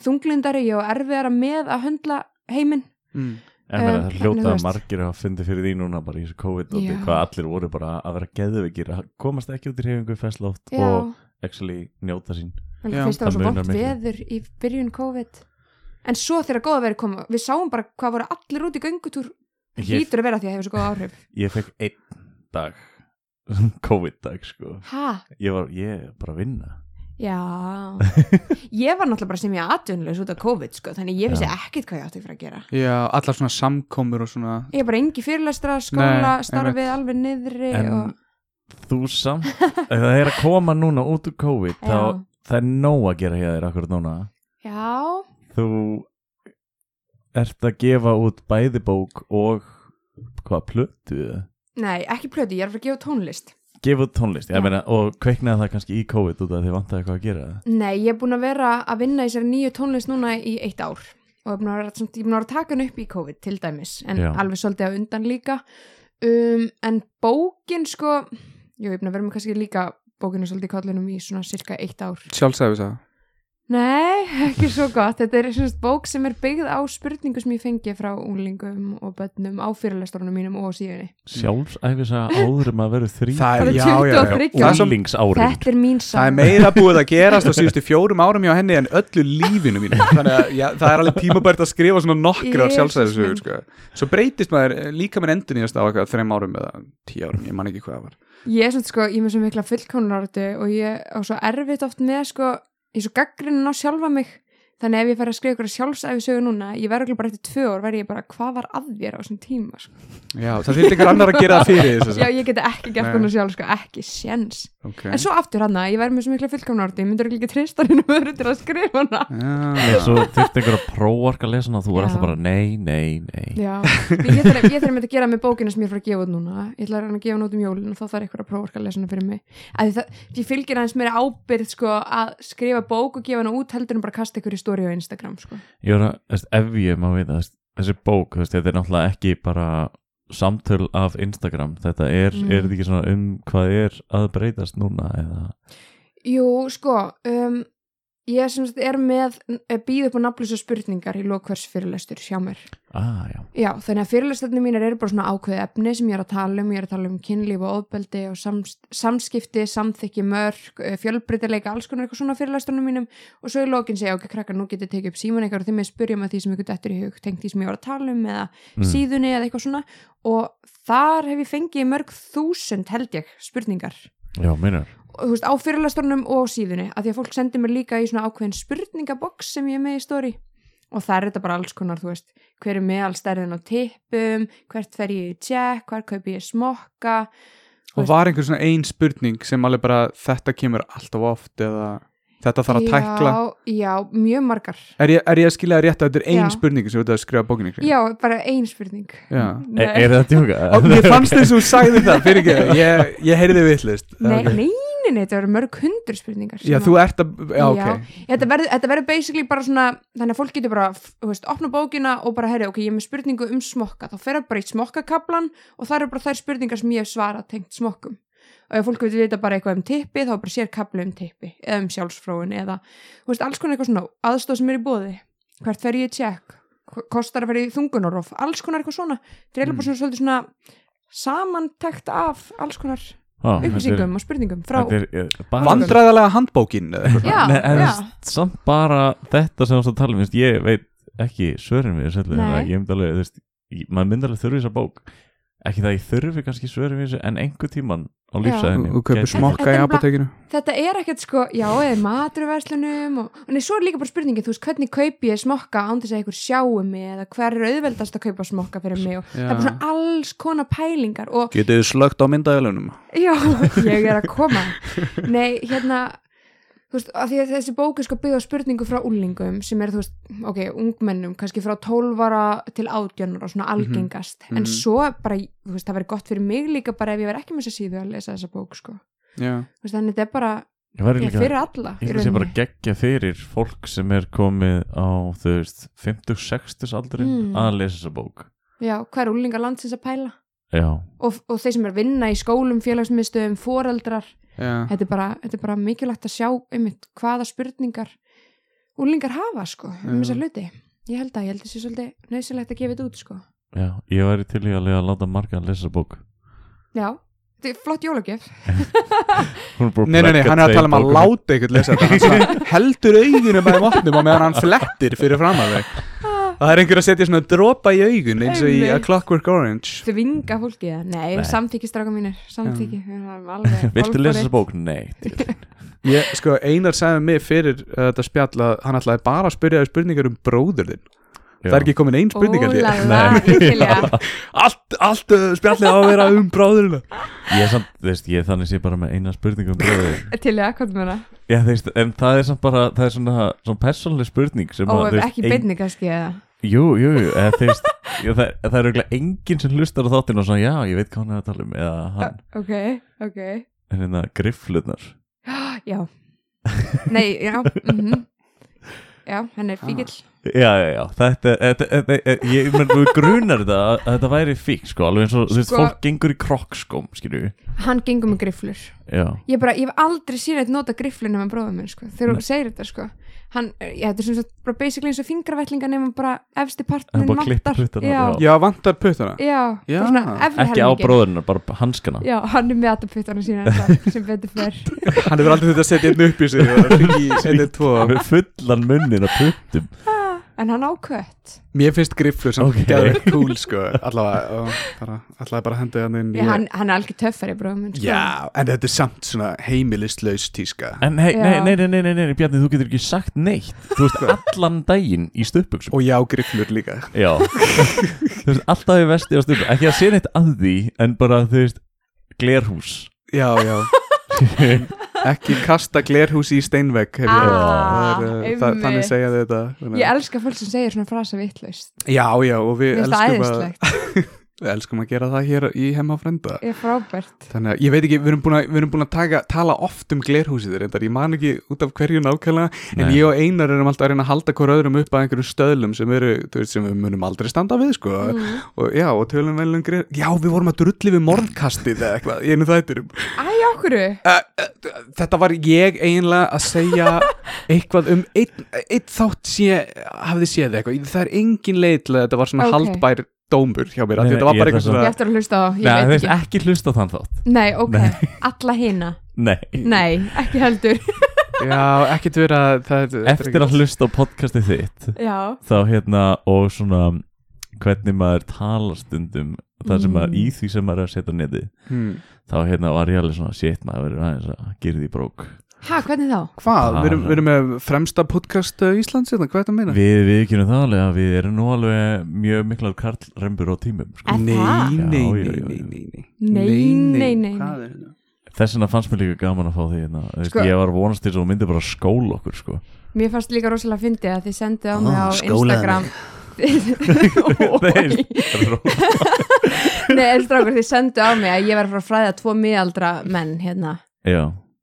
þunglindari og erfiðara með að höndla heiminn Mm. En meina, Um, það þannig, hljóta þú að veist. margir hafa fundið fyrir því núna bara í þessu COVID og Já. hvað allir voru bara að vera geðveikir að komast ekki út í reyfingu festlóft Já, og actually njóta sín Já. fyrst það var Það svo miklu. veður í byrjun COVID en svo þegar góða verið koma við sáum bara hvað voru allir út í göngutúr ég, hlýtur að vera því að það hefur svo góð áhrif. Ég fekk einn dag COVID dag sko. Ha, ég var, ég er bara að vinna. Já. Ég var náttúrulega bara sem ég atvinnulegs út af COVID sko, þannig ég vissi ekkit hvað ég átti fyrir að gera. Já, allar svona samkomur og svona. Ég er bara engi fyrirlestra, skóla, Nei, starfið alveg niðri en og, þú samt það er að koma núna út úr COVID þá það er nóg að gera hjá þér akkurat núna. Já, þú ert að gefa út bæði bók og hvað plötu? Nei, ekki plöti, ég er að fara að gefa tónlist. Gefa út tónlist, ég meina og kveiknaði það kannski í COVID út af því vantaði eitthvað að gera? Það Nei, ég er búin að vera að vinna í þessari nýju tónlist núna í eitt ár og ég er búin að vera, er búin að vera að taka hann upp í COVID til dæmis, en Já. alveg svolítið á undan líka. Um, en bókin sko, jú, ég er búin að vera með kannski líka bókinu svolítið í kollinum í svona cirka eitt ár. Sjálfsæfis að Nei, ekki svo gott. Þetta er svona bók sem er byggð á spurningu sem ég fengi frá unglingum og bönnum á fyrirlesturunum mínum og á síðunni. Sjálfsæfisa áður um að vera þrý Það er er, já, já, já. 23 Það er, svo, úlingsárin Þetta er mín það er meira búið að gerast á síðustu fjórum árum hjá henni en öllu lífinu mínu. Þannig að já, það er alveg tímabært að skrifa svona á Jesús sjálfsæfisugur sko. Svo breytist maður eh, líka með endun í að stafa eitthvað þreim árum eða tíu árum, ég man ekki hvað það var. Ég er svona sko, ég er með svo mikla fullkonunarötu og ég á svo erfitt oft með sko, er svo gaggrinn á sjálfa mig þannig ef ég fer að skrifa ykkur sjálfsæfisögu núna ég verður ekki bara eftir tvö ár verð ég bara hvað var að þér á þessum tíma? sko. Já, það þurfti einhver annar að gera það fyrir þess Já, ég geti ekki gert konar sjálf sko, ekki sjens okay. en svo aftur hann ég verður með svo mikla fullkonunarötu ég myndur ekki treysta hennu öðru til að skrifa hana. Já, svo þurfti einhver að prófarka að lesa hana þú er alltaf bara nei, nei, nei. Já, ég þarf, með að gera með bókina sem ég er að stóri á Instagram sko. ég var að, ef ég má vita veist, þessi bók, veist, þetta er náttúrulega ekki bara samtöl af Instagram þetta er, Mm. er þetta ekki svona um hvað er að breytast núna eða Jú, sko um, ég sem sagt er með býð upp á nafnlösa spurningar í lokvers fyrirlestur hjá mér. Ah, já, Já, þannig að fyrirlesturinn mínar eru bara svona ákveði efni sem ég er að tala um, ég er að tala um kynlíf og ofbeldi og sams, samskipti, samþykki mörg, fjölbreytileika alls konar eitthvað svona fyrirlesturinn mínum. Og svo í lokin segja, ok, krakkar, nú getið tekið upp síman eitthvað og þeim með spyrja með því sem ykkur dettur í hug tengt því sem ég var að tala um eða Mm. síðunni eða eitthvað svona. Og þar hef ég fengið mörg þúsund held ég spurningar. Já, veist, á fyrirlesturunum og á síðunni að því að fólk sendir mér líka í svona ákveðin spurningaboks sem ég er með í stóri og það er þetta bara alls konar, þú veist hver er meðal stærðin á tippum hvert fer ég í tjekk, hvar kaupi ég smokka Og var einhver svona ein spurning sem alveg bara þetta kemur alltaf oft eða þetta þarf að tækla já, já, mjög margar Er ég, er ég að skilja það rétt að þetta er ein Já. spurning sem þú ert að skrifa bókinni kring? já, bara ein spurning Já. Nei. er, það djóka? Og mér fannst þess að þú sagði það, fyrir ekki, ég, ég heyrði vittlist. nei, nei, nei, þetta verður mörg hundur spurningar Já, þú ert að, já, ok. þetta verður, þetta verður basically bara svona þannig að fólk getur bara, þú veist, opna bókina og bara, herri, ok, ég er með spurningu um smokka. Þá fer það bara í smokkakablan og það eru bara þær spurningar sem ég hef svarað tengt smokkum. Og ef fólk vil vita bara eitthvað um tippi þá bara sér kabli um tippi eða um sjálfsfróun eða, þú veist, alls konar eitthvað svona aðstóð sem er í bóði hvert fer ég tjekk, kostar að vera í þungunarof alls konar eitthvað svona, það er Mm. bara svona svona samantekt af alls konar Er- upplýsingum og spurningum frá eh, Vandræðalega handbókin Já, Nei, en já. samt bara þetta sem þú að tala um, ég veit ekki svörin við ég myndi alveg, þú veist, maður myndi alveg þurfi þessa bók ekki það ég þurfi kannski svörin við þessu en einhver tíman á Já. lífsæðinni og kaupir gæti- smokka í apotekinu þetta er ekkert sko, já, eða maturverslunum og, nei, svo er líka bara spurningin, þú veist, hvernig kaupi ég smokka án þess að einhver sjáu mig eða hver er auðveldast að kaupa smokka fyrir mig og það er bara svona alls konar pælingar og Getið þið slögt á myndaðilunum já, ég er að koma. Nei, hérna þú veist, af því að þessi bók er sko byggð á spurningu frá úlingum sem er, þú veist, ok, ungmennum kannski frá 12 ára til 18 og svona algengast, en mhm. svo bara, þú veist, það verið gott fyrir mig líka bara ef ég verið ekki með þess að síðu að lesa þessa bók sko, Já, þú veist, þannig þetta er bara Ég ég, líka, fyrir alla ég að sé bara geggja fyrir fólk sem er komið á, þú veist 50-60 aldrin Mm. að lesa þessa bók. Já, hvað er úlingar landsins að pæla? Já, og, og þeir sem er að vinna í skólum, félagsmiðstöðum, foreldrar þetta er bara, þetta er bara mikilvægt að sjá einmitt hvaða spurningar úlingar hafa sko um þessar hluti. Ég held að, ég held að það sé svolítið nöðsilegt að gefa þetta út sko. Já, ég væri til í að lega að láta marga að lesa bók. Já, þetta er flott jólagjöf. Nei, nei, nei, hann er að tala um að láta eitthvað lesa þetta. Hann heldur augunum að þeim opnum og meðan hann flettir fyrir fram að þau Það er einhver að setja svona dropa í augun eins og í A. Clockwork Orange. Þau vinga fólki það, nei, Nei. samþykki stráka mínir samþykki, við erum alveg Viltu lesa þessa bók? Nei Ég, sko, Einar sagði mig fyrir uh, þetta spjall að hann ætlaði bara að spyrja spurningar um bróður þinn. Það er ekki komin ein spurning til ég Allt, allt uh, spjallið á að vera um bróðurina Ég er samt, þú veist, ég er þannig sé bara með eina spurningu um bröður til ég, hvað með það Já, þú veist, en það er samt bara, það er svona, svona persónleg spurning sem og að, veist, ekki beinni kannski eða Jú, jú, jú, eða þú veist, já, það, það er auðvitað enginn sem hlustar á þáttinn og svona, já, ég veit hvað hann er að tala um, eða hann, ok, ok. En hérna, grifflunar. já. Nei, já mm já, hann er fíkil Já, já, já, þetta, þetta, þetta, ég menn, grunar þetta að, þetta væri fík, sko, alveg eins og, þú veist, Sko- fólk gengur í krokkskóm, skilju, hann gengur með grifflur. Já, ég bara, ég hef aldrei síðan eitt nota griffluna með bróðum minn, sko, þegar þú segir þetta, sko hann, ég þetta er sem sagt bara basically eins og fingravellinga nefnum bara efsti Hann partnin puttana, já, já. Já, vantar puttana já, Já. svona ekki á bróðurinn, bara hanskana. já, hann er með alltaf puttana sína ennþá, sem betur fer Hann hefur aldrei þetta að setja einn upp í sig og ringi í setja tvo Með fullan munnin að puttum. en hann á kött. Mér finnst grifflu sem Ok. okay. geðveikt cool sko Allavega, bara, allavega bara hendið hann inn já, hann, hann er algjör töffari bróðum sko. Já, en þetta er samt svona heimilistlaus tíska. En hei, nei, nei, nei, nei, nei, nei, Bjarni, þú getur ekki sagt neitt. Þú veist, allan daginn í stöpuksum Og já, grifflur líka. Já. Þú veist, alltaf í vesti á stöpum Ekki að sé neitt að því En bara, þú veist, glerhús. Já, já Ekki kasta glerhús í steinvegg Ah, einmitt. Þannig segja þau þetta ég elska fólk sem segir svona frasa vitlaust Já, já, og við elskum að, við elskum að gera það hér í hemma frenda ég er frábært. Þannig að ég veit ekki, við erum búin að, við erum búin að taka, tala oft um glerhúsið reyndar, ég man ekki út af hverju nákvæmlega en ég og Einar erum alltaf að reyna að halda hver öðrum upp að einhverju stöðlum sem eru, þú veist, sem við munum aldrei standa við, sko. Mm. og já, og tölum vel um gler, já, við vorum að drulli við morðkastið eða eitthvað, í einu þættirum æ, okkur uh, uh, þetta var ég eiginlega að segja eitthvað um einn, einn þátt sé, hafði séð eitthvað, það er engin leið til að þetta var svona Ok. haldbær dómur hjá mér, Nei, þetta var ég bara ætla eitthvað ég svona eftir að hlusta á, ég Nei, þú veit veist, ekki ekki hlusta á þann þátt. Nei, ok, Nei. alla hina. Nei. Nei, ekki heldur. Já, ekkert vera það, þetta er Eftir að hlusta á podcastið þitt já, Þá hérna, og svona Hvernig maður talar stundum Það sem maður, Mm. í því sem maður er að setja á netið hmm. Þá hérna var ég alveg svona Shit, maður verður aðeins að gera því brók ha, hvernig þá? Hvað? Við erum, við erum með fremsta podcast uh, Íslands hérna, hvað er þetta að meina? Við, við kynum það alveg að við erum nú alveg mjög miklar karlrembur á tímum sko. Nei, nei, nei, nei, nei, nei Nei, nei, nei, Hvað nei. er þetta? Þess vegna fannst mér líka gaman að fá því hérna. Sko- Ég var að vonast til þess að þú myndi bara skóla okkur sko. mér fannst líka rosalega fyndið að þið sendu á mig á skólaðu Instagram Nei, strákur, þið sendu á mig að ég var að fara að fræða tvo miðaldra menn hérna Já,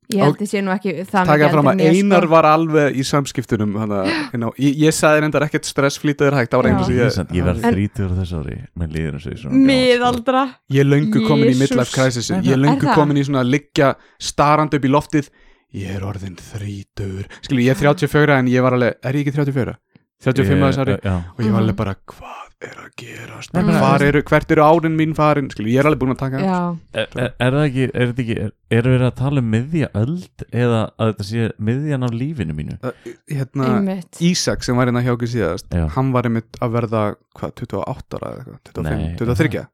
Ég held sé nú ekki það mikið fram eldri að Einar sko. var alveg í samskiptunum hana, hérna, ég, ég sagði reyndar ekkert stressflýtaður hægt Já. einhvers ég, ég, verð þrítur þess ári með líður gamall, sko. Miðaldra ég löngu komin í midlife crisis Ég löngu komin í svona að liggja starrandi upp í loftið Ég er orðin þrítur Skilju, ég er 34 en ég var alveg, er ég ekki 34? 35 að þessari Já, og ég var Mhm. alveg bara, hvað er að gerast? Hvar eru, hvert eru árin mín farin? Skilur, ég er alveg búin að taka já, Er, er, er það ekki, er þetta ekki, er, eru við að tala um miðja öld eða að þetta sé miðjan af lífinu mínu? Uh, hérna, einmitt. Ísak sem var hérna hjá okkur síðast Já. hann var einmitt að verða, hvað, 28 ára eða eitthvað, 25, Nei. 23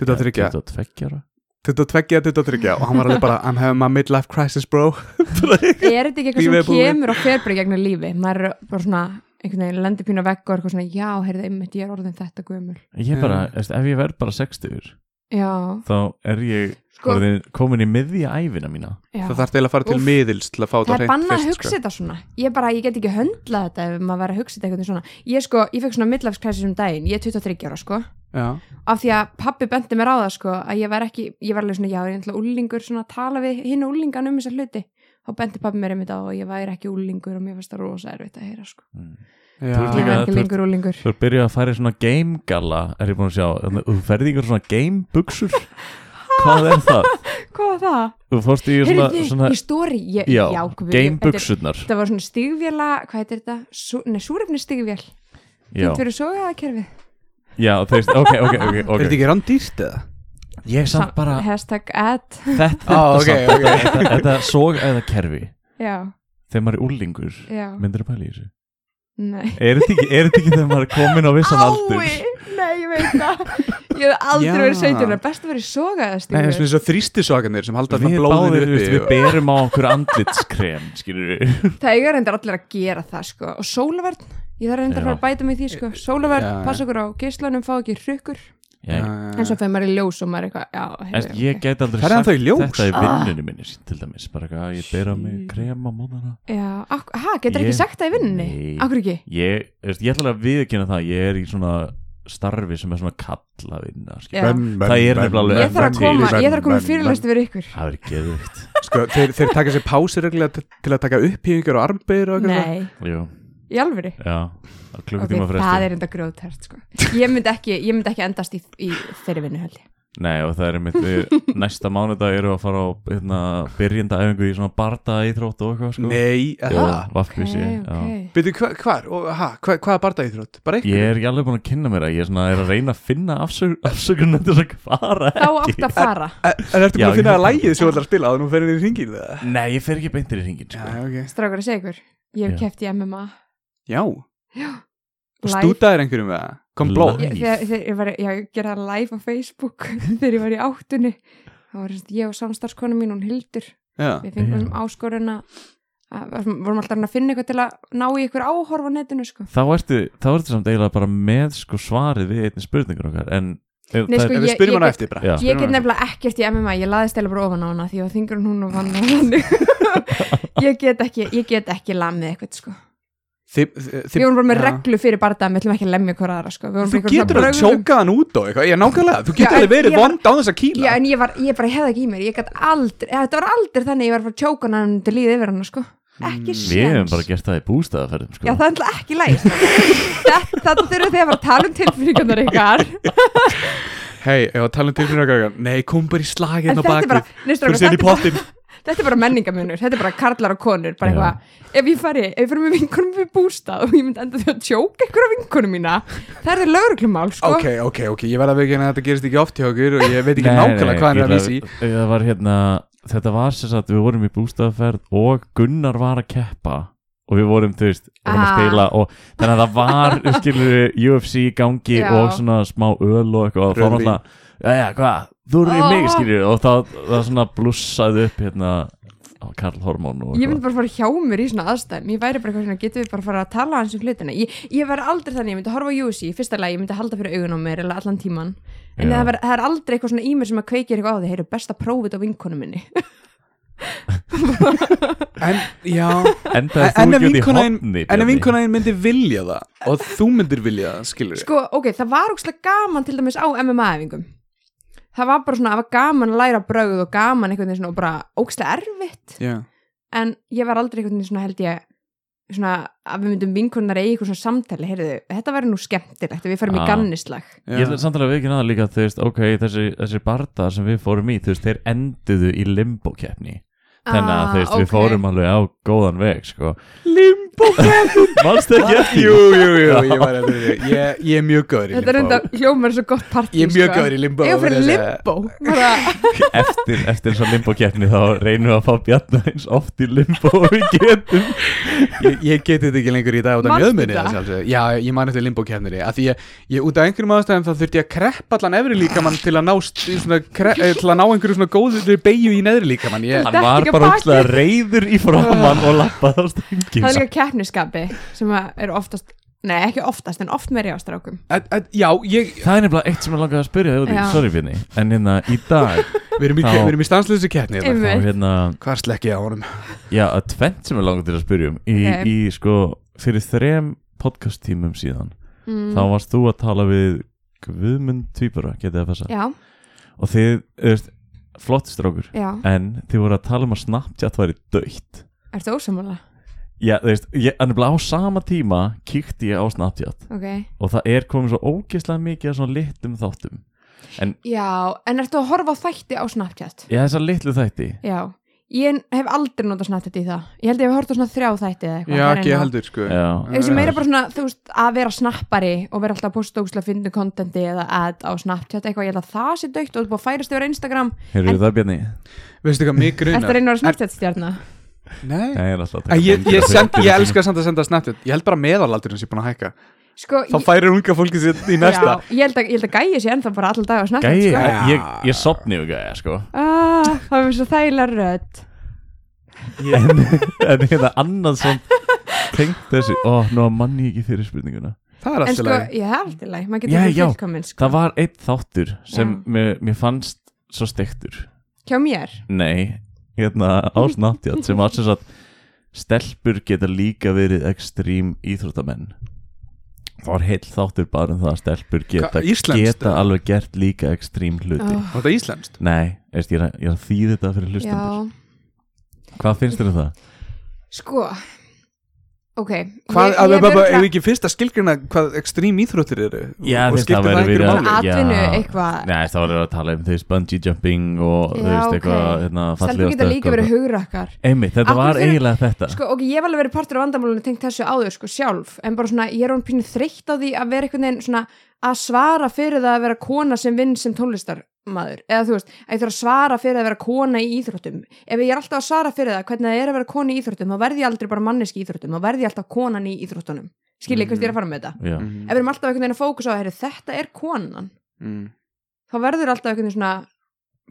23, 22 ára. 22, 23 og hann var alveg bara I'm having my midlife crisis bro. Er þetta ekki eitthvað sem kemur og fer bara í gegnum lífi maður er bara svona einhvern veginn lendir pínu vegg og er eitthvað svona já, heyrðu einmitt, ég er orðin þetta gömul. Ég bara, veist, ef ég verð bara 60 já, þá er ég Sko- orðin, komin í miðja æfina mína. Já. Það þarf til að fara til Úff. miðils til að fá það þetta er hreint bannað að fyrst, hugsa sko. þetta svona. Ég bara, ég get ekki höndlað þetta ef maður verið að hugsa þetta eitthvað svona. Ég sko, ég fekk svona midlafskræsis um daginn. Ég er 23 ára sko. Já. af því að pappi bendi mér á það sko að ég var ekki, ég var alveg svona, já, ég er ætla úlingur svona að tala við hinn úlingan um þessa hluti þá bendi pappi mér einmitt á að ég væri ekki úlingur og mér fannst það rosa erfitt að heyra sko Já. Þú ert ég líka- er ekki þú ert- lengur úlingur Þú er byrjuð að fara í svona game gala er ég búin að sjá, þú ferði ykkur svona game buksur Hvað er það? hvað var það? Þú fórst í svona, Heyrðu, svona í stóri ég, Já, guð, game er- buksurnar þetta var svona stigvéla, hvað heitir þetta? Sú, nei, súrefni stigvél Já, Þetta fyrir sogaða kerfið já veist, ok, ok, ok, Er þetta okay. ekki rándýrt eða? Ég samt bara Hashtag ad Þetta, Ah, ok, samt, ok. þetta, þetta sog eða kerfi. Já, Þegar maður er úlingur já, Myndir að pæla í þessu? Nei. Er þetta ekki, er ekki þegar maður er komin á vissan aldur? Ái, nei, ég veit það. Ég hef aldrei Já. verið 17 Það er best að vera í sogaða Nei, það er stigvél svona þrýstisoganir sem halda Við báðir, við og- berum á okkur andlitskrem við Það eiga reyndar allir að gera það sko. Og sólaverð, ég þarf reyndar að fara að bæta mig því sko. Sólaverð, passa okkur á geislunum Fá ekki Já, En svo feð maður í ljós og maður er eitthvað Já, heyrðu, ég ok. get aldrei Ferðu ennþá í ljós? þetta í Ah. vinnunni minni til dæmis, bara eitthvað að ég bera mig krem á móðana Já, ak- ha, getur Ég- ekki sagt það í vinnunni? Nei. Akkur ekki? ég, veist, ég ætla að viðkynna það ég er í svona starfi sem er svona kalla vinna Já. skilur. Það er nefnilega alveg- Ég þarf að koma, til- ég þarf að koma fyrirlæstu fyrir ykkur það er geðvikt Sko, þeir, þeir taka sér pási reglulega til, til að taka upphýfingar og armbeir og eitthvað Nei, Jú, í alvöru já, á Ok, klukkutíma það er enda grjótært sko. ég, myndi ekki, ég myndi ekki endast í, í þeirri vinnu held ég Nei, og það er einmitt við- næsta mánudag eru að fara á hérna, byrjenda æfingu í svona barda íþrótt og eitthvað sko. Nei, það vaffvísi, Ok, já. ok. Byrju, hva, hvar, og, ha, hva, hvað er bardaíþrótt? Bara Ég er ekki alveg búin að kynna mér að ég er, svona, er að reyna að finna afsökun, afsökun til að fara Þá ekki átt að fara En ertu búin að finna að lægið sem þú ætlar að spila að nú ferir í ringin? Nei, ég fer ekki beintir í hringin sko. Strákar að segja ykkur Ég hef Já. keft í MMA Já, og Live. stútaðir einhverjum við það? Kom blóð? Ég, þegar, þegar ég, var, ég gerði það live á Facebook þegar ég var í áttunni þá var þess, ég og samstarfskonu mín hún Hildur Já, við fengum Já. áskorun að vorum alltaf að finna eitthvað til að ná í ykkur áhorf á netinu sko. Þá ertu, þá ertu samt eiginlega bara með sko, svarið við einni spurningur okkar En Nei, sko, er, ég- spyrjum ég eftir bara Já. ég get nefnilega ekkert í MMA ég laðist eða bara ofan á hana því að þingur hún og vann ég get ekki ég get ekki lamið eitthvað sko. Þið- við þið- vorum bara með já. reglu fyrir barndað við ætlum ekki að lemja hver aðra sko. Við vorum Þú getur að tjóka hann út og eitthvað, já nákvæmlega, þú getur alveg verið ég vond á þess að kýla. Já, en ég, var, ég bara hefði ekki í mér. Ég aldrei, ja, þetta var aldrei þannig að ég var að tjóka hann til líðið yfir hann sko. ekki Við hefum séns bara gert það í bústæðaferðum sko. Já, það er alltaf ekki læg Þetta þurfum þið að fara að tala um tilfinningarnar ykkar. Hei, ef að tala um okkar, nei, kom bara í slaginn En á þetta er bara, menningamunur Þetta er bara karlar og konur bara eitthvað, Ef ég fari, ef ég fari með vinkonum við bústað og ég myndi enda því að tjóka af vinkonum mína Það er þið lögreglumál, sko Ok, ok, ok, ég verð að veikina að þetta gerist ekki oft hjá okkur og ég veit ekki nákvæmlega hvað hann er að vísi Það var hérna Þetta var sem sagt, við vorum í bústæðaferð og Gunnar var að keppa og við vorum, þú veist, vorum að Ah. spila og þannig að það var, skilur UFC gangi Já. og svona smá öl og eitthvað og þá náttúrulega, já, já, hvað, þú eru í mig, skilur og það, það svona blussaði upp hérna á Karl Hormón og Ég myndi bara fara hjá mér í svona aðstæðum. Ég væri bara eitthvað svona, getum við bara fara að tala hans um hlutina? Ég, ég væri aldrei þannig, ég myndi horfa á UFC í Fyrsta lagi, ég myndi halda fyrir augun á mér Eða allan tíman En það, var, það er aldrei eitthvað svona í mér sem að kveikir eitthvað á því Heyru, best að prófa þetta á vinkonu minni. En, já. Enda er En þú ekki út í hotni En ef vinkonaðin myndi vilja það og þú myndir vilja það, skilur Sko, ok, það Það var bara svona, það var gaman að læra brögð og gaman einhvern veginn svona og bara ókslega erfitt. Já, En ég var aldrei einhvern veginn svona held ég svona að við myndum vinkonar eigi eitthvað svona samtali, heyrðu, þetta verður nú skemmtilegt við farum í Ah. gannislag. Ég ætla samtalið að við ekki náða líka, þú veist, ok, þessi, þessi bardar sem við fórum í, þú veist, þeir enduðu í limbo-keppni Þannig að, þú veist, við fórum alveg á góðan veg, sko. Limbo Manstu ekki eftir Jú, jú, jú, ég var Ég, ég er mjög góður í Þetta er limbo. enda hljómar svo gott partí Ég er mjög sko. góður í limbo Ég fyrir að segja. limbo? Bara, eftir, eftir svo limbo keppni þá reynum við að fá Bjarnar eins oft í limbo og við getum. Ég, ég geti þetta ekki lengur í dag út af mjöðminni. Já, ég man eftir limbo kefniri að því ég, ég út af einhverjum ástæðum þá þurfti ég að kreppa allan efri líkamann til að ná, eh, til að ná einhverju svona góður beigju í neðri líkamann bara úrslega reyður í framann og lappaði á stengin Það er líka keppniskapi sem að eru oftast Nei, ekki oftast, en oft meiri á strákum að, að, Já, ég, það er nefnilega eitt sem ég langaði að spyrja þig út í, sorry Bjarni en hérna í dag við erum í, Þá- við erum í stanslösu keppni hérna. Einmitt. þá hérna Hvar slekki ég á honum? já, að tvent sem ég langaði til að spyrja um í, Ok. í sko, fyrir þrem podcast tímum síðan mm. þá varst þú að tala við Guðmund Tvíbara, getið það passa Já, og þið, þú veist, flott strákur. Já, en þið voru að tala um að Snapchat væri döitt ertu ósamála? Já, þú veist, en nefnilega á sama tíma kíkti ég á Snapchat. Ok. Og það er komið svo ógeðslega mikið af svona litum þáttum. Já, en ertu að horfa þætti á Snapchat? Já, þessar litlu þætti. Já, ég hef aldrei notað Snapchat í það Ég held ég hef hort á svona þrjá þætti eða eitthvað Já, er ekki eina. heldur sko Já. Þessi meira bara svona, þú veist, að vera snappari og vera alltaf að posta ógslag fyndu kontenti eða ad á Snapchat eitthvað, ég held að það sé dögt og þú er búið að færast yfir Instagram Heyrðu það Bjarni? Veistu hvað mig Ertu að grunar? reyna að vera Snapchat stjarna? Nei Nei, ég er að Ég, ég, ég elska samt að senda Snapchat Ég held bara meðalaldurinn sem búin að hækka Sko, Þá ég, færir unga fólki sér í næsta. Já, ég, held að, ég held að gæja sér ennþá bara allan dag Gæi, sko. Já. ég, ég sopni við gæja, sko. Ah, Það er mér svo þægilega rödd. En, en hérna annað sem tengt þessu Ó, nú manni ég ekki fyrir spurninguna. Það er alltaf sko, leið ég hef alltaf læg, maður getur ekki já. fullkomin sko. Það var einn þáttur sem mér, mér fannst svo stektur Hjá mér? Nei, hérna á Snapchat sem var sem sagt stelpur geta líka verið ekstrím íþróttamenn Það var heill þáttur bara um það að stelpur geta, geta alveg gert líka ekstrím hluti. Oh, Var þetta íslenskt? Nei, veist, ég, er að, ég er að þýða þetta fyrir hlustendur. Já, Hvað finnst þér um það? sko Ok Hvað, ég, að, ég örugglega- ef ekki fyrst að skilgrina hvað ekstrím íþróttir eru? Já, og þess, skiptir það einhverju verið máli? Að- Atvinnu, eitthvað. Nei, það var að tala um veist bungee jumping og þú veist eitthvað hérna, Stelpur geta líka verið hugrakkar. Einmitt, þetta var fyrir- eiginlega þetta. Sko, ok, ég hef alveg verið partur af vandamálunni tengt þessu áður, sko, sjálf en bara svona, ég er hún pínu þreytt á því að vera einhvern veginn svona að svara fyrir það að vera kona sem vinn sem tónlistarmaður eða þú veist, að ég þarf að svara fyrir að vera kona í íþróttum ef ég er alltaf að svara fyrir það hvernig það er að vera kona í íþróttum þá verð ég aldrei bara manneski í íþróttum þá verð ég alltaf konan í íþróttunum skilja mm Mhm. -hmm. ég er að fara með þetta Já, Mhm. ef við erum alltaf einhvern veginn að fókusa á að þetta er konan Mm. þá verður alltaf einhvern veginn svona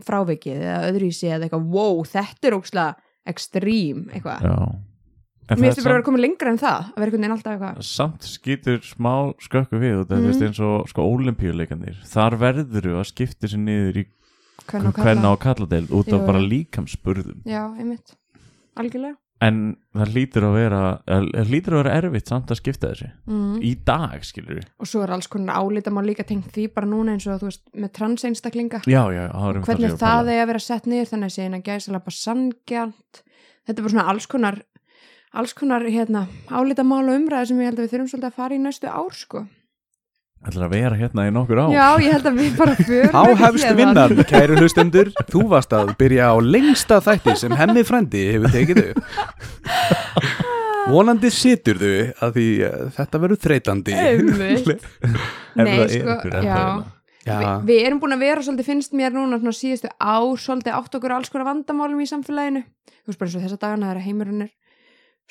frávikið eða öðruvísi eða eitthvað wow, þetta er ókslega ekstrím eitthvað já Mér það finnst er bara að vera komið lengra en það að vera einhvern veginn alltaf eitthvað samt skýtur smá skökku við þetta mm. eins og sko olimpíuleikanir þar verður að skipta sér niður í hvern og hvenna kalla og kalladeild út af bara líkamspurðum Já, einmitt, algjörlega. En það hlýtur að vera það hlýtur að vera erfitt samt að skipta þessu. Mm. í dag skilur við og svo er alls konar álita má líka tengt því bara núna eins og þú veist með transeinstaklinga. Já, já, það er um hvernig það er að vera sett niður þannig að þetta er bara svona alls konar alls konar hérna álita mál og umræði sem ég held að við þurfum svolítið að fara í næstu ár sko. Ætlar að vera hérna í nokkur ár? Já, ég held að við bara förum Þá ekki hefst héðan. vinnan, kæru hlustendur. Þú varst að byrja á lengsta þætti sem hemmi frendi hefur tekið þau Vonandi situr þau að því uh, þetta verður þreytandi. Nei, það er sko, já. Já, Vi, við erum búin að vera svolítið finnst mér núna svona síðustu ár svolítið átt okkur á alls konar vandamálum í samfélaginu. Þú veist bara eins og þessa dagana þegar heimurinn er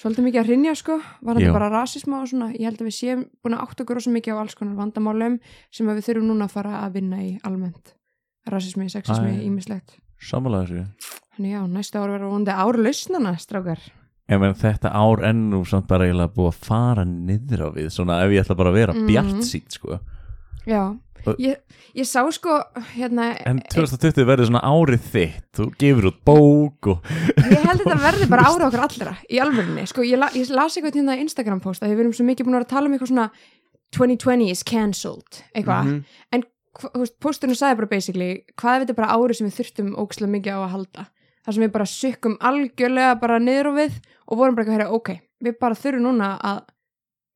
svolítið mikið að rinja sko. Var þetta bara rasisma og svona ég held að við séum búin að átt okkur rosa mikið á alls konar vandamálum sem við þurfum núna að fara að vinna í almennt. Rasismi, sexismi, ímislegt Sammála þessu. Þannig já, næsta ár verður vondi ár lausnana strákar. En þetta ár ennú samt bara eiginlega búið að fara niður á við svona ef ég ætla bara að vera mm. bjart sítt sko. já, Og- ég, ég sá sko hérna, en 2020 verður svona árið þitt. Þú gefur út bók og Ég held að þetta verði bara ára okkar allra í alvörunni, sko, ég, la, ég las eitthvað hérna Instagram post að við erum svo mikið búin að vera að tala um eitthvað svona 2020 is cancelled eitthvað, en hva- þú veist, posturinn sagði bara basically, hvað ef þetta er bara árið sem við þurftum ókslega mikið á að halda? Þar sem við bara sukkum algjörlega bara niður á við og vorum bara eitthvað að heyra, ok, við bara þurfum núna að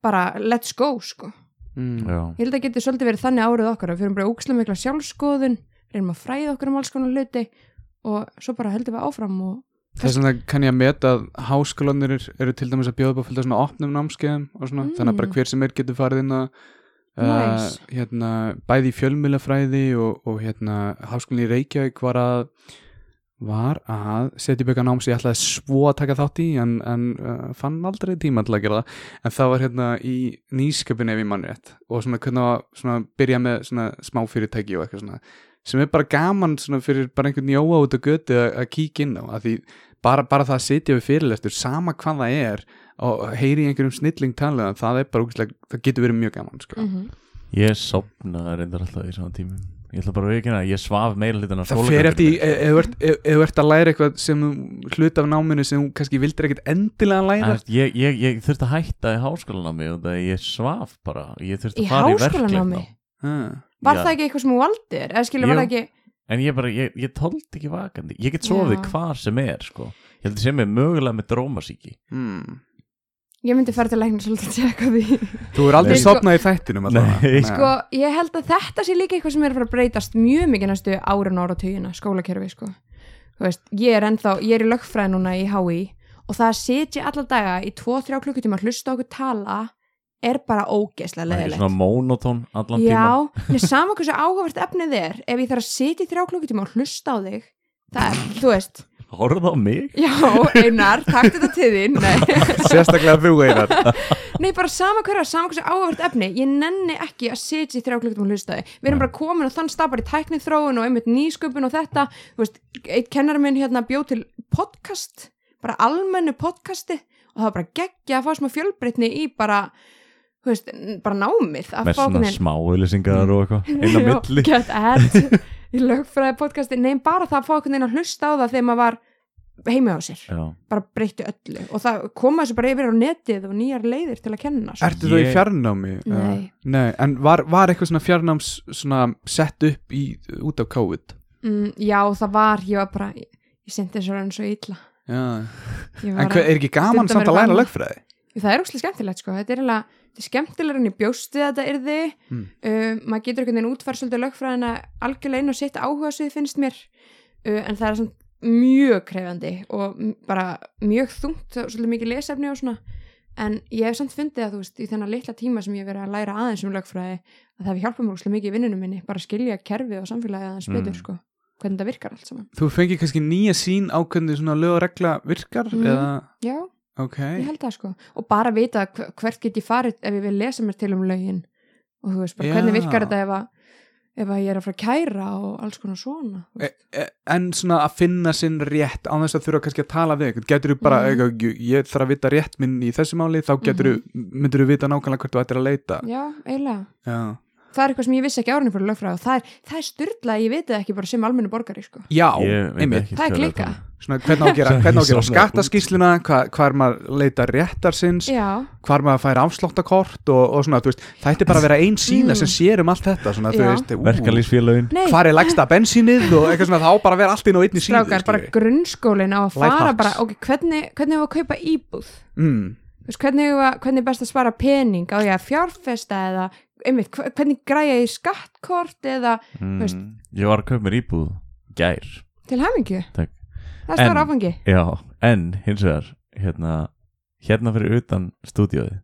bara let's go, sko mm. ég held að geti svolítið verið þannig árið okkar að við fyrir bara ókslega mikla sjálfskoðun reynum að fræða okkur um alls konar hluti og svo bara heldum við áfram og Þess vegna kann ég að meta að háskólanir eru, eru til dæmis að bjóða upp fullt af svona opnum námskeiðum og svona, Mm. þannig að bara hver sem er getur farið inn að uh, Nice. hérna, bæði í fjölmýlafræði og, og hérna, háskólinni í Reykjavík var að var að setja upp eitthvað nám sem ég ætlaði svo að taka þátt í en, en uh, fann aldrei tíma til að gera það en það var hérna í nýsköpun ef ég mann rétt og svona hvernig að svona, byrja með svona smá fyrirtæki og eitthvað svona sem er bara gaman svona fyrir bara einhvern jóa út á götu að, að kíkja inn á að því bara, bara það að sitja við fyrirlestur sama hvað það er og heyri einhverjum snilling talið það er bara úkislega, það getur verið mjög gaman sko. Mhm. Ég sopnaði reyndar alltaf í svona tímum Ég ætla bara að veikina að ég svaf meira hlutin af það fer eftir, ef þú ert- ef- ef þú ert að læra eitthvað sem hluta af náminu sem þú kannski vildir ekkert endilega að læra Æst, ég, ég, ég þurfti að hætta í háskólanámi og það ég svaf bara ég þurfti að fara í ah. Var Já. það ekki eitthvað sem þú valdir? Var Jú. ekki En ég bara, ég, ég tóldi ekki vakandi Ég get sofið Já. hvar sem er sko Ég held að sem er mögulega með drómasíki mm. Ég myndi fara til læknir svolítið að tjekka því. Þú er aldrei sopnað í þættinum. Sko, ég held að þetta sé líka eitthvað sem er að fara að breytast mjög mikið næstu árun ára tugina, skólakerfi sko. Þú veist, ég er ennþá, ég er í lögfræði núna í HÍ og það að sitja alla daga í 2-3 klukkutíma að hlusta á okkur tala er bara ógeðslega Það er leðilegt svona mónotón allan tíma Já, en sama hversu áhugavert efnið er ef ég þarf að sitja í 3 klukkutíma og hlusta á þig það er, þú veist Horfðu á mig? Já, Einar, takk þetta til þín. Sérstaklega þú einar. Nei bara sama hverja, sama hversu áhugavert efni Ég nenni ekki að sitja í þrjá klukkutum og hlusta þig. Við erum bara komin og þann stafar í tæknið þróun og einmitt nýsköpun og þetta. Þú veist, eitt kennar minn hérna bjóð til podcast bara almennu podcasti og það var bara geggja að fá smá fjölbreytni í bara veist, bara námið að Með fá svona einhvern smá auðlýsingar og eitthvað Inn á Já, milli get ad í lögfræði podcasti, nei bara það að fá einhvern veginn að hlusta á það þegar maður var heima á sér, Já bara breyttu öllu og það koma þessu bara yfir á netið og nýjar leiðir til að kenna svo. Ertu þú í Ég- fjarnámi? Nei. Uh, Nei, en var, var eitthvað svona fjarnáms svona sett upp í, út af COVID? mm, já það var, ég var bara ég, ég sendi þessu hann svo illa Já. Ég En var hver, er ekki gaman stunda samt að læra annað. lögfræði? Það er óslega skemmtilegt sko, þetta er eiginlega þetta er skemmtilegur en ég bjósti þetta yrði Mm. uh, maður getur einhvern veginn útfæra svolítið lögfræðina algjörlega inn og sitt áhuga svið finnst mér uh, en það er samt mjög krefandi og bara mjög þungt svolítið mikið lesefni og svona en ég hef samt fundið að þú veist í þennan litla tíma sem ég verið að læra aðeins um lögfræði að það hefur hjálpað mér úrslega mikið í vinnunum minni bara að skilja kerfið og samfélagið aðeins Mm. betur sko, hvernig það virkar allt saman Þú fengið kannski nýja sín á hvernig svona lög og regla virkar? Mhm. Eða, já, ok ég held það sko og bara vita hver- hvert get ég farið ef ég vil lesa mér til um lögin og þú veist bara Já. hvernig virkar þetta ef að ef að ég er að fara að kæra og alls konar svona þú e, veist. e, En svona að finna sinn rétt á þess að þurfa kannski að tala við Getur þú bara, Mhm. eitthvað, ég- ég þarf að vita rétt minn í þessu máli Þá getur þú, myndur þú vita nákvæmlega hvert þú ættir að leita já, eiginlega Já, það er eitthvað sem ég vissi ekki árunni fyrir lögfræði og það er, það er styrla að ég veit það ekki bara sem almennu borgari sko. Já Ég einmitt Það er klika. Svona hvernig á að gera, Sem hvernig á að ég gera sofnaði út. skattaskísluna hvað, hvað er maður að leita réttarsins já, hvar maður fær afsláttakort og, og svona, þú veist, það ætti bara að vera ein sína Mm. sem sér um allt þetta svona, þú veist, nei, hvar er lægsta bensínið og eitthvað svona, þá bara vera allt inn á einni síðu strákar, bara grunnskólin á að fara bara, ok, hvernig, hvernig hefur að kaupa íbúð? Mm. Þú veist, hvernig, hefur að- hvernig er best að spara pening? Á ég að fjárfesta eða einmitt, hva- hvernig græja ég skattkort eða veist. mm, Ég var að kaupa mér íbúð Gær. Til hamingju. Takk. Það er stór áfangi Já, en hins vegar Hérna, hérna fyrir utan stúdíóið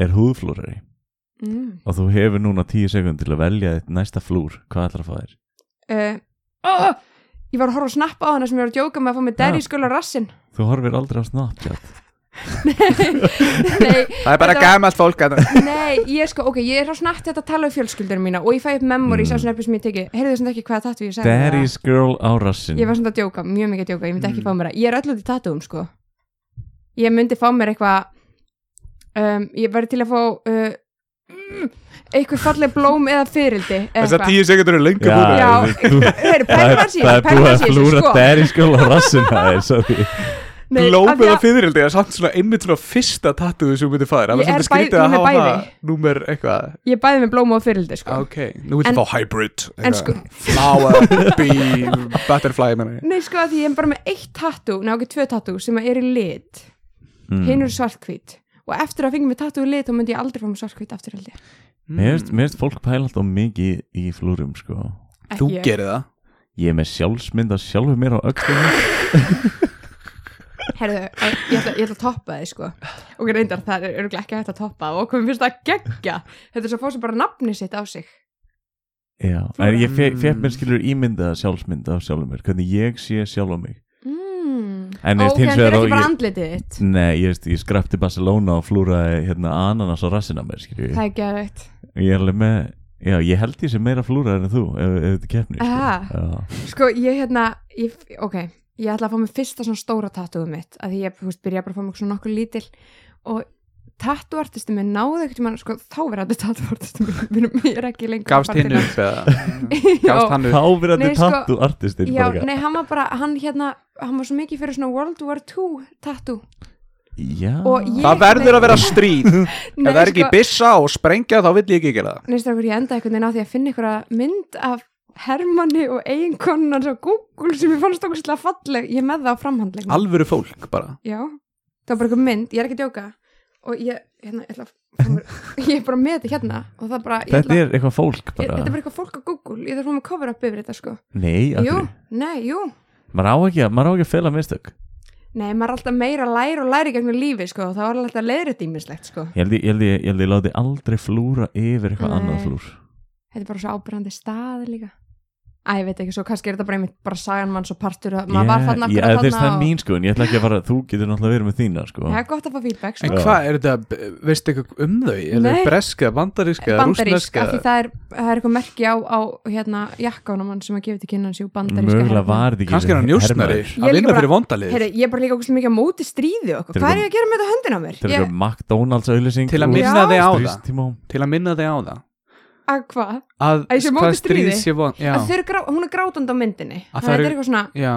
Er húðflúrari mm. Og þú hefur núna tíu sekund til að velja þitt næsta flúr Hvað ætlar að fá þér? uh, oh, ég var að horfa að snappa á hana sem ég var að djóka með að fá mig derri Já. skóla rassin Þú horfir aldrei á Snapchat nei, það er bara gamalt fólk að nei, ég er sko, ok, ég er svo snart þetta að tala um fjölskyldur mína og ég fæ upp memories Mm. á snappi sem ég teki. Heyrðu þessum ekki hvaða tattu ég sagði Daddy's girl á rassin ég var svona að djóka, mjög mikið að djóka, ég myndi ekki Mm. fá mér það ég er öll út í tattúum sko. Ég myndi fá mér eitthvað um, ég væri til að fá uh, mm, eitthvað falleg blóm eða fyrildi eða þessar eitthvað. tíu sekundur eru lengur Já, Það pælum er, hans í það er búið að flúra sko. Daddy's girl á rassin Er Nei, af fyririldi er samt svona einmitt svona fyrsta tattúðu sem þú myndir færa það Ég er svolítið skrítið bæ- að númer hafa bæði. númer eitthvað Ég bæði með blóm og fyrildi sko. ok, nú viltu En- fá hybrid En sko- flower, bee, butterfly meni. Nei sko að því ég er bara með eitt tattú Nei ok, tvö tattú sem er í lit mm. Hinn eru svartkvít Og eftir að fengi mig tattú í lit þá myndi ég aldrei fá mig svartkvít aftur held ég Mér finnst fólk pæla alltaf mikið í flúrum sko þú Ekki ég. gerir það Ég er með sjálfsmynd af sjálfur mér á öxlunum Herðu, ég ég ætla, ég ætla að toppa þið sko. Og reyndar það er örgulega ekki hægt að toppa og komum fyrst að gegja þetta er svo að fá sér bara nafni sitt á sig. Já, en ég fe- fekk mér skilur ímyndaða sjálfsmynd af sjálfur mér Hvernig ég sé sjálf á mig. Mm. En hins þetta er ekki bara andlitið þitt. Nei, ég, veist, ég skrapti Barcelona og flúraði hérna ananas á rassina mér skilur það er geðveikt. Ég er alveg með Já, ég held ég sé meira flúraði en þú ef, ef þetta Aha. sko. Sko, ég hérna ég, ok, ég ætla að fá mig fyrsta svona stóra tattúið mitt að því ég, veist, byrja bara að fá mig svona nokkuð lítil. Og tattúartisti minn náði ekkert mann, sko, þá verið þetta tattúartisti minn, er ekki lengur Gafst hinn upp eða. Gafst hann upp? Þá þetta sko- tattu artistinn Já, nei, hann var bara, hann hérna hann var svo mikið fyrir svona World War II tattoo. Já. Það verður að vera stríð. Ef Nei, það er ekki sko- byssa og sprengja þá vill ég ekki gera það. Neist ég enda einhvern veginn á því að finna einhverja mynd af Hermanni og eiginkonun hans á Google sem ég fannst okkur svolítið falleg. Ég er með það á framhandlegum Alvöru fólk bara. Já, það var bara einhver mynd, ég er ekki að djóka. Og ég, hérna, ég ætla að ég er bara með þetta hérna. Og það bara, ég Þetta ætla, er eitthvað fólk ég, bara. þetta er bara eitthvað fólk á Google. Ég þarf að fá mig cover up yfir þetta sko. Nei, Jú, hverju? nei, jú. Maður á ekki að, maður á ekki að fela mistök. Nei, maður er alltaf meira að læra og læra í gegnum lífi sko. Og það var alltaf leiðrið dýmislegt sko. Ég held ég, ég, held ég, ég, held ég láti aldrei flúra yfir eitthvað Nei. annað flúr. Þetta er bara svo ábyrrandi stað líka Æ, ég veit ekki, svo kannski er þetta bara einmitt bara sagan manns og partur og maður var þarna ég, akkurat þess, það er mín sko en ég ætla ekki að fara, þú getur náttúrulega verið með þína sko. Það er gott að fá feedback En sko. Já. hvað, er þetta, veistu eitthvað um þau? Er það breska, bandaríska, bandarísk, rúsneska? af því það er, það er eitthvað merki á, á hérna, jakkánum hann sem að gefa til kynna hans jú bandaríska mögulega var þetta ekki Kannski er hann njósnari Ég að líka vinna fyrir vondalið. Heyri, ég er bara líka ógust mikið á móti að- ég Ég, hvað? Að Að ég sé á móti hvað stríð stríði? sé von eru grá, hún er grátandi á myndinni. Að það er eitthvað svona já.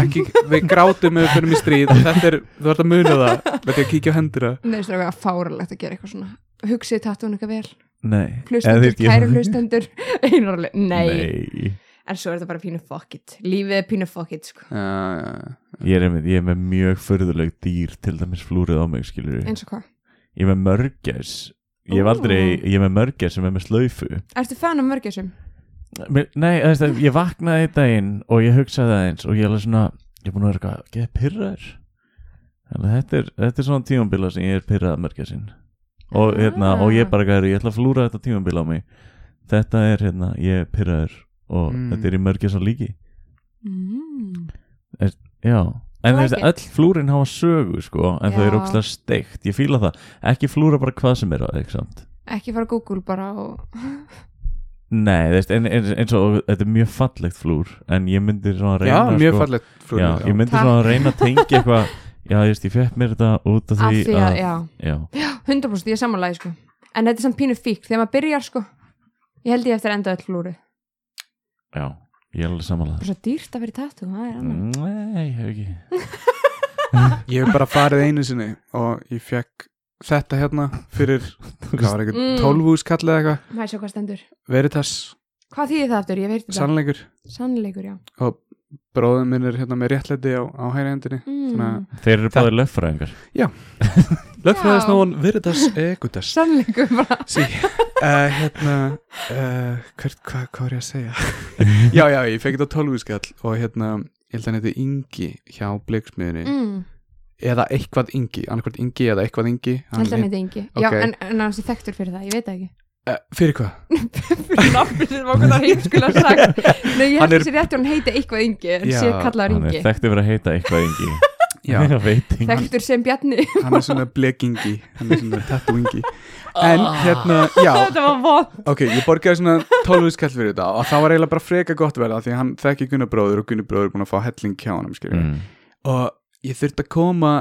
Ekki, við grátum með fyrir mig stríð. Og Þetta er, þú ert að muna það. Þetta er að kíkja á hendina neðist eitthvað fáralegt að gera eitthvað svona. Hugsið tattúin eitthvað vel? Nei. Hlustendur, ég- kæru hlustendur. Einarlega, nei. Nei. En svo er þetta bara pínu fuck it. Lífið er pínu fuck it sko. Já, já, já. Ég er, með, ég er með mjög förðuleg dýr til dæmis flúrið á mig skilur Eins og hvað? Ég er með mörgæs Ég hef aldrei, ég er með mörgæs sem er með slaufu. Ertu fan af mörgæsum? Mér- Nei, þess að ég vaknaði einn daginn og ég hugsaði aðeins og ég er alveg svona ég er búin að vera eitthvað, geða pyrraður Þannig að þetta er, þetta er svona tímambila sem ég er pyrrað mörgæsin. Og, hérna, og ég bara gæri, ég ætla að flúra þetta tímambila á mig. Þetta er hérna, ég er pyrraður og Mm. þetta er í mörgæsa líki Mm. Já, en like veist, öll flúrin hafa sögu sko, en þau eru Já. ógstlega steikt. Ég fíla það, ekki flúra bara hvað sem er á ekki sant? Ekki fara Google bara og Nei, þú veist, en, en, eins og þetta er mjög fallegt flúr en ég myndi svona Já, reyna mjög sko, fallegt já, flúrið, ég myndi Takk. svona reyna að tengja eitthvað já, ég veist, ég fekk mér þetta út af af því að, já, já, 100% ég er samanlægi sko. En þetta er samt pínu fík, þegar maður byrjar sko Ég held ég eftir að enda öll flúri já, ég er alveg samanlega svo dýrt að vera í tattoo, það er annað. Nei, ég hef ekki. Ég hef bara farið einu sinni og ég fekk þetta hérna fyrir hvað var eitthvað, Mm. tólfús kallið eða eitthvað? Sjá hvað stendur? Veritas, Hvað þýðir það aftur? Ég veit þetta sannleikur. Sannleikur, já. Og bróðum minn er hérna með réttlæti á, á hægri hendinni. Mm. Þannig Þeir eru báðir löffræðingar Lögfræðisnóan Veritas Egutas Sannleikur bara. Sí, uh, hérna uh, hvert, hvað, hvað var ég að segja? já, já, ég fekk þetta á tólfúskall og hérna, ég held að hann heiti Ingi hjá Bleiksmiðinni mm. eða eitthvað Ingi, annarkvært Ingi eða eitthvað Ingi. Held að hann heiti Ingi. Já, Ok. en, en hann sé þekktur fyrir það, ég veit ekki. Uh, Fyrir hvað? Fyrir nafni sem var okkur það heimskulega sagt. Nei, ég Hann held er- að sé réttur hann heiti eitthvað Ingi en Já, sé kallaður Hann er Ingi. þekkt yfir að heita eitthvað engi Þekktur sem Bjarni. Hann er svona blekingi hann er svona tattoo-ingi. En hérna, já, Þetta var vond ok, ég borgaði svona tólfúskall fyrir þetta og það var eiginlega bara freka gott verða því að hann þekki Gunnar bróður og Gunnar bróður er búin að fá helling hann mm. og ég þurfti að koma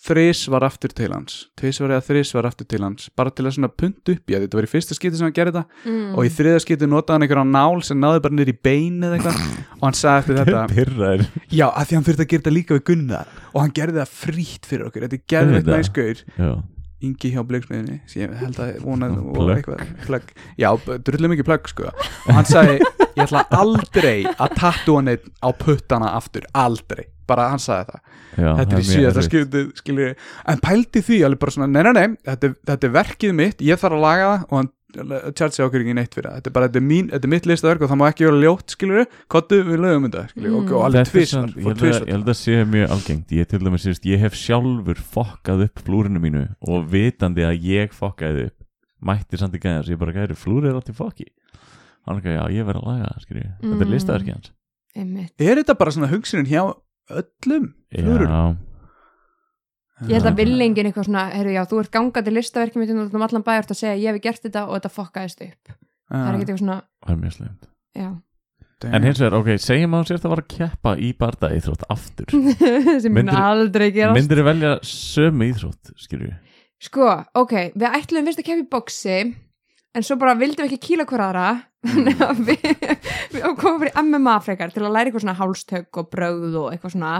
þrís var aftur til hans. Tvis var eða þrís var aftur til hans. Bara til að svona punt upp í að þetta var í fyrsta skiti sem hann gerði þetta. Mm. og í þriða skiti notaði hann einhverja nál sem náði bara niður í bein eða eitthvað. Og hann sagði eftir þetta Pyrraður já, að því hann þurfti að gera þetta líka við Gunnar. Og hann gerði það frýtt fyrir okkur. Þetta er Auðvitað. næskur Já, Ingi hjá blögsmiðinni sem ég held að vonað og eitthvað. plugg. já, drullum mikið plögg sko. Og hann sagði, ég ætla aldrei að tattúa neitt á puttana aftur. Aldrei, bara hann sagði það. Já þetta er í síðasta skipti skilur, en pældi því alveg bara svona, nei, nei, nei þetta, er- þetta er verkið mitt, ég þarf að laga það og hann tjartsi okkur ekki neitt fyrir það. Þetta er bara, þetta er, mín, þetta er mitt listaverk og það má ekki vera ljótt skilur, kottu við lögum þetta skilur, og, og alveg Þetta tvis samt- ég held að- ég held að sé mjög algengt. Ég til dæmis ég hef sjálfur fokkað upp flúrinu mínu og vitandi að ég fokkaði upp. Mætti samt í gæðans, ég bara gæri flúrið er alltaf fokki. Hann er ekki, já ég verð að laga það skilji, þetta er Mm. listaverki hans. Einmitt. Er þetta bara svona hugsunin hjá öllum flúrur já, Ég held að villingin eitthvað svona, heyrðu já, þú ert gangandi listaverkið mitt um allan bæjart að segja ég hef gert þetta og þetta fokkaðist upp. Það er ekki eitthvað svona, það er mjög slemt já. en hins vegar, ok, segjum að hún sérst að vara að keppa í barda íþrótt aftur. Sem mun Myndir- aldrei gerast. myndir velja sömu íþrótt skilju, Sko, ok, við ætlum fyrst að keppa í boxi en svo bara vildum við ekki kýla hver aðra. Þannig að við, við komum fyrir MMA frekar til að læra eitthvað svona hálstök og bröð og eitthvað svona.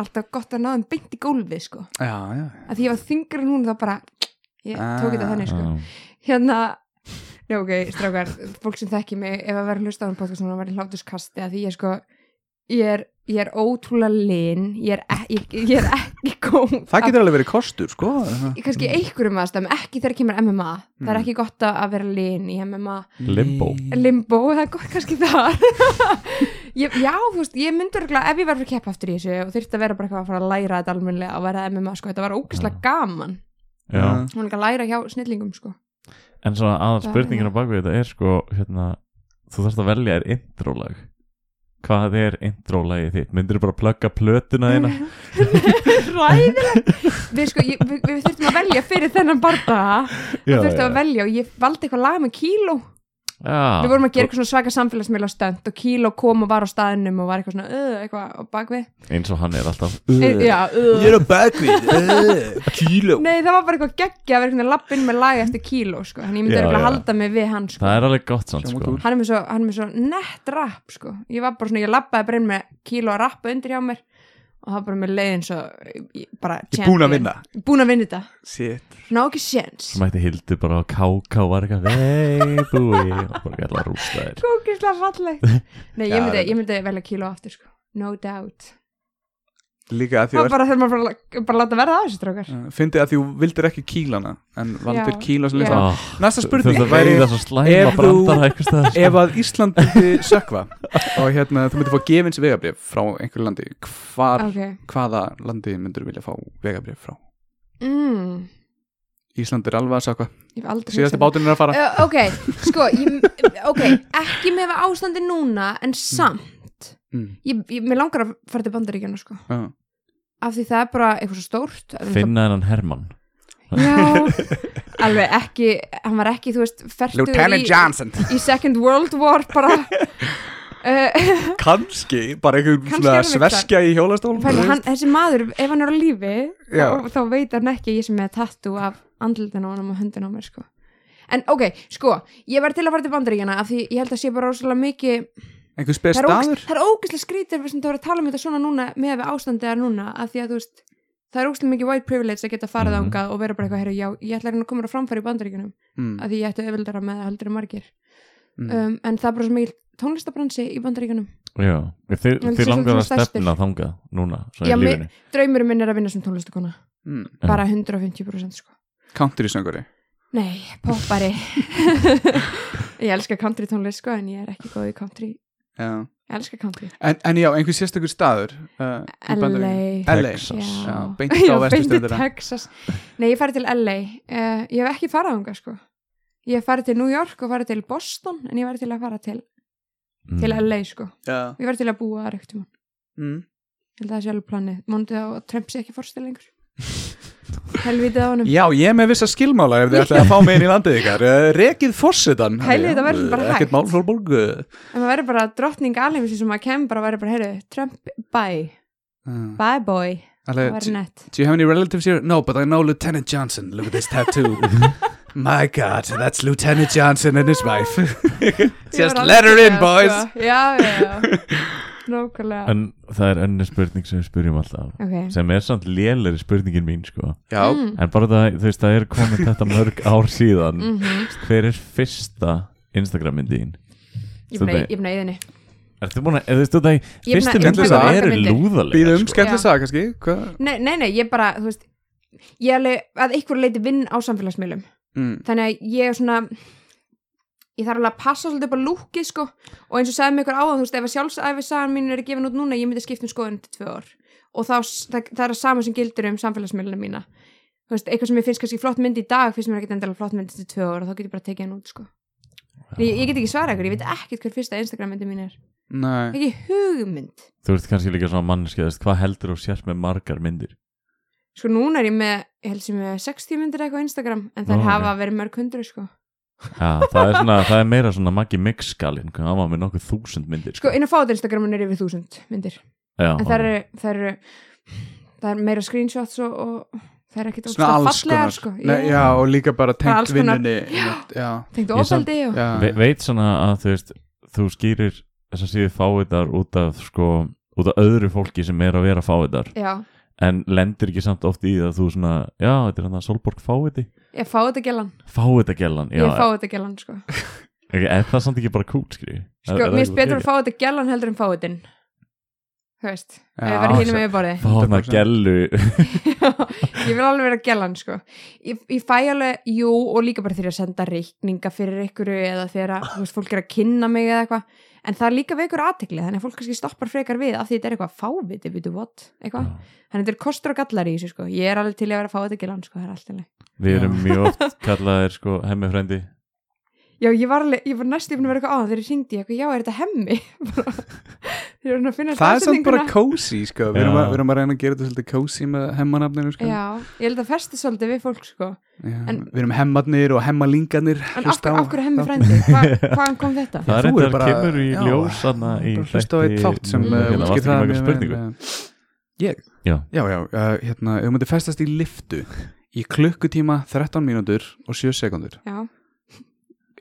Alltaf gott að náðum beint í gólfið sko. Já, já, að því ég var þingur en hún þá bara ég tók þetta Ah. þannig sko. Já. hérna Já, ok, strákar, fólk sem þekki mig ef að vera hlusta á hann podcast og vera í hlátuskasti að því ég sko ég er, ég er ótrúlega lin ég er, ég, ég er ekki góð það getur alveg verið kostur sko. Kannski einhverjum aðstæðum, ekki þegar kemur MMA það er Mm. ekki gott að að vera lin í MMA Limbo. limbo, það er gott kannski þar. Ég, já, þú veist, ég örgulega ef ég var fyrir keppa aftur í þessu og þyrfti að vera bara eitthvað að fara að læra þetta almennilega og vera MMA, sko, þetta var ógeðslega gaman. Já. hún er ekki að læra hjá snillingum, sko. En svona aðal Það- spurningin á bakvið þetta er sko hérna, þú þarfst að velja þér introlag Hvað er introlagið þitt? Myndir þú bara plugga plötuna þína? ræðilegt við sko, ég, við, við þurftum að velja fyrir þennan Já, við þurftum að velja og ég valdi eitthvað lag með kíló Já, við vorum að gera eitthvað svona svaka samfélagsmiðla stönd og kíló kom og var á staðinum og var eitthvað svona uh, eitthvað á bakvið eins og hann er alltaf e, já, uh. er á bakvið uh, kíló Nei, það var bara eitthvað geggja að vera veginn lappinn með lag eftir kíló, sko. Þannig ég myndi Já, örugglega já. halda mig við hann, sko. Það er alveg gott samt sko. Hann er með svo, hann er með svo nett rap, sko. Ég var bara svona, ég lappaði bara inn með kíló að rappa undir hjá mér og það bara með leiðin svo, ég, bara ég er búin að vinna Búin að vinna þetta. shit Ná ekki séns. Svo mætti Hildur bara á káká var eitthvað vei búi og bara gætla að rústa þér Kókislega fallegt. Nei, Já, ég myndi, þetta- ég myndi velja kíló aftur, sko. No doubt. Líka að því var bara þegar maður bara, bara láta verða að þessu, strákar. fyndi að því þú vildir ekki kílana en valdir kíla sem já. lista oh, næsta Þú spurning væri veiða svo slæma ef þú- brandara eitthvað staðar ef að Ísland myndi sökva og hérna þú myndir fá gefins vegabrif frá einhverju landi hvar, Ok. hvaða landi myndir vilja fá vegabrif frá Mm, Ísland er alveg að sökva ég hef aldrei báturinn er að fara Uh, ok, sko ég, ok, ekki með ástandi núna en samt mm. Ég, ég, mér langar að fara til bandaríkjana sko, Já. af því það er bara eitthvað svo stórt Finna hennan Hermann. Já, alveg ekki hann var ekki, þú veist, Lieutenant í, Johnson. í Second World War bara. Uh, kannski, bara einhver er sveskja í hjólastól fæli, hann, þessi maður, ef hann er á lífi þá, þá veit hann ekki ég sem er tattu af andlutin á hann og höndin á mér sko. en ok, sko ég var til að fara til bandaríkjana af því ég held að sé bara rosalega mikið einhver spes staður? það er ógæslega skrítið við sem það var að tala um þetta svona núna með við ástandið er núna af því að þú veist það er ógæslega mikið white privilege að geta farið Mhm. ángað og vera bara eitthvað, herru, já, ég ætla að reyna að koma að framfæri í bandaríkjunum. Mm. af því ég ætti auðvildara með heldur en margir. Mm. um, en það er bara svo mikið tónlistabransi í bandaríkjunum. Já, þið, þið langar að stefna þangað núna svo Já, í lífinu. draumurum minn er að vinna sem tónlistakona Mm. Bara 150% sko. Country söngari nei, poppari. Ég elska country tónlist sko en ég er ekki góð í country Já. ég elska country en, en já, einhver sérstakur staður uh, í LA Bandaríkjunum. LA Texas. Já, Já, beint á Já, vesturströndina. beint í Texas Nei, ég farið til LA uh, Ég hef ekki farið ánga sko Ég hef farið til New York og farið til Boston En ég farið til að fara til, Mm. til LA sko Já. Ég farið til að búa það reykt um Mm. Ég held að það sé alveg planið Móndið á að Trump sé ekki fórstil lengur Helvítið á honum. Já, ég er með vissa skilmála ef þið ætlaði að fá mig inn í landið ykkar. Uh, Rekið fórsetan þetta verður bara hægt. En maður verður bara drottning alheimsi sem maður kem bara verður bara, heyrðu, Trump, bye. Uh, Bye boy, það alveg, verður nett. Do you have any relatives here? No, but I know Lieutenant Johnson. Look at this tattoo. My God, that's Lieutenant Johnson and his wife. Just let her alveg in, boys. Já, já, já Nákvæmlega En það er önnur spurning sem við spurjum alltaf Ok sem er samt léleri spurningin mín sko. Já, Mm. en bara það, þú veist, það er komið þetta mörg ár síðan Mhm. hver er fyrsta Instagram myndin? Ég búin að- ég búin að að, eða þú veist, það er fyrstu að- er myndir að það eru lúðalega býðum sko. skemmtileg Já. saga kannski? Nei, nei, nei, ég bara, þú veist ég alveg að einhver leiti vinn á samfélagsmiðlum Mm. þannig að ég er svona ég þarf alveg að passa svolítið upp á lúkið sko. Og eins og sagði mig ykkur áðan, þú veist, ef að sjálfsæfi sagan mín er gefin út núna, ég myndi skipta um skoðun til tvö ár. Og þá, það, það er að sama sem gildur um samfélagsmiðluna mína. Þú veist, eitthvað sem ég finnst kannski flott mynd í dag finnst mér ekki endilega flott mynd til tvö ár og þá get ég bara tekið hann út sko. Ég, ég get ekki svarað ykkur, ég veit ekkert hver fyrsta Instagram myndi mín er, Nei, ekki hugmynd. Þú ert kannski líka svona mannskjöðast Hvað heldur þú sért með margar myndir? sko núna er ég með, ég held sem ég með 60 myndir eitthvað á Instagram, en þær Nú, hafa verið mörg hundru sko, Já, það er, svona, það er meira svona Maggi Mix-skalinn Hann var með nokkuð þúsund myndir sko inn á fáið Instagramun er yfir þúsund myndir. Já, en það eru, það eru það er meira screenshots og, og það er ekkit svona ógeðslega alls fallegar konar. sko. Nei, Já, og líka bara Bara tengt alls konar. vinnunni einmitt, Já, tengt Ég samt- ofbeldi og já. Ve veit svona að þú veist þú skýrir þess að síðu fáiðar út af sko, út af öðru fólki sem er að vera fáiðar já, en lendir ekki samt oft í það að þú svona, já, þetta er hann að Solborg fáiði ég fá þetta gellan. Fáiðagellan, já, ég fá þetta gellan sko, ekki, er það samt ekki bara kúl, skriði sko mér finnst betur að fá þetta gellan heldur en fá þetta þú veist, ef ég verið hínum svo- með borði fá 100%. gellu. Ég vil alveg vera gellan sko. Ég, ég fæ alveg, jú, og líka bara þegar ég að senda reikninga fyrir ykkur eða þegar þú veist, fólk er að kynna mig eða eitthvað en það er líka vekur aðtekli þannig að fólk kannski stoppar frekar við af því þetta er eitthvað fáviti, veitu what, eitthvað. Þannig að þetta er kostur og gallar í þessu sko. Ég er alveg til að vera að fá þetta gellan sko, er við erum mjög oft kallaðir sko hemmi frendi Já, ég var, alveg, ég var næstu búin að vera eitthvað á þegar ég ringdi ég eitthvað, já, er þetta hemmi? Bara- Þeir eru að finna Það er samt bara cozy, sko Við erum, Já. að, við erum að reyna að gera þetta svolítið cozy með hemmanafninu, sko Já, ég held að festi svolítið við fólk, sko Já, En- Við erum hemmarnir og hemmalingarnir En af, hverju- af hverju hemmi frændi? Hva, hvaðan kom þetta? það er eitthvað bara- kemur í ljós hlusta á eitt þátt sem Mm. uh, hérna, Ég? Já. Já, já, uh, hérna, ef þú myndir festast í liftu í klukkutíma 13 mínútur og 7 sekundur Já,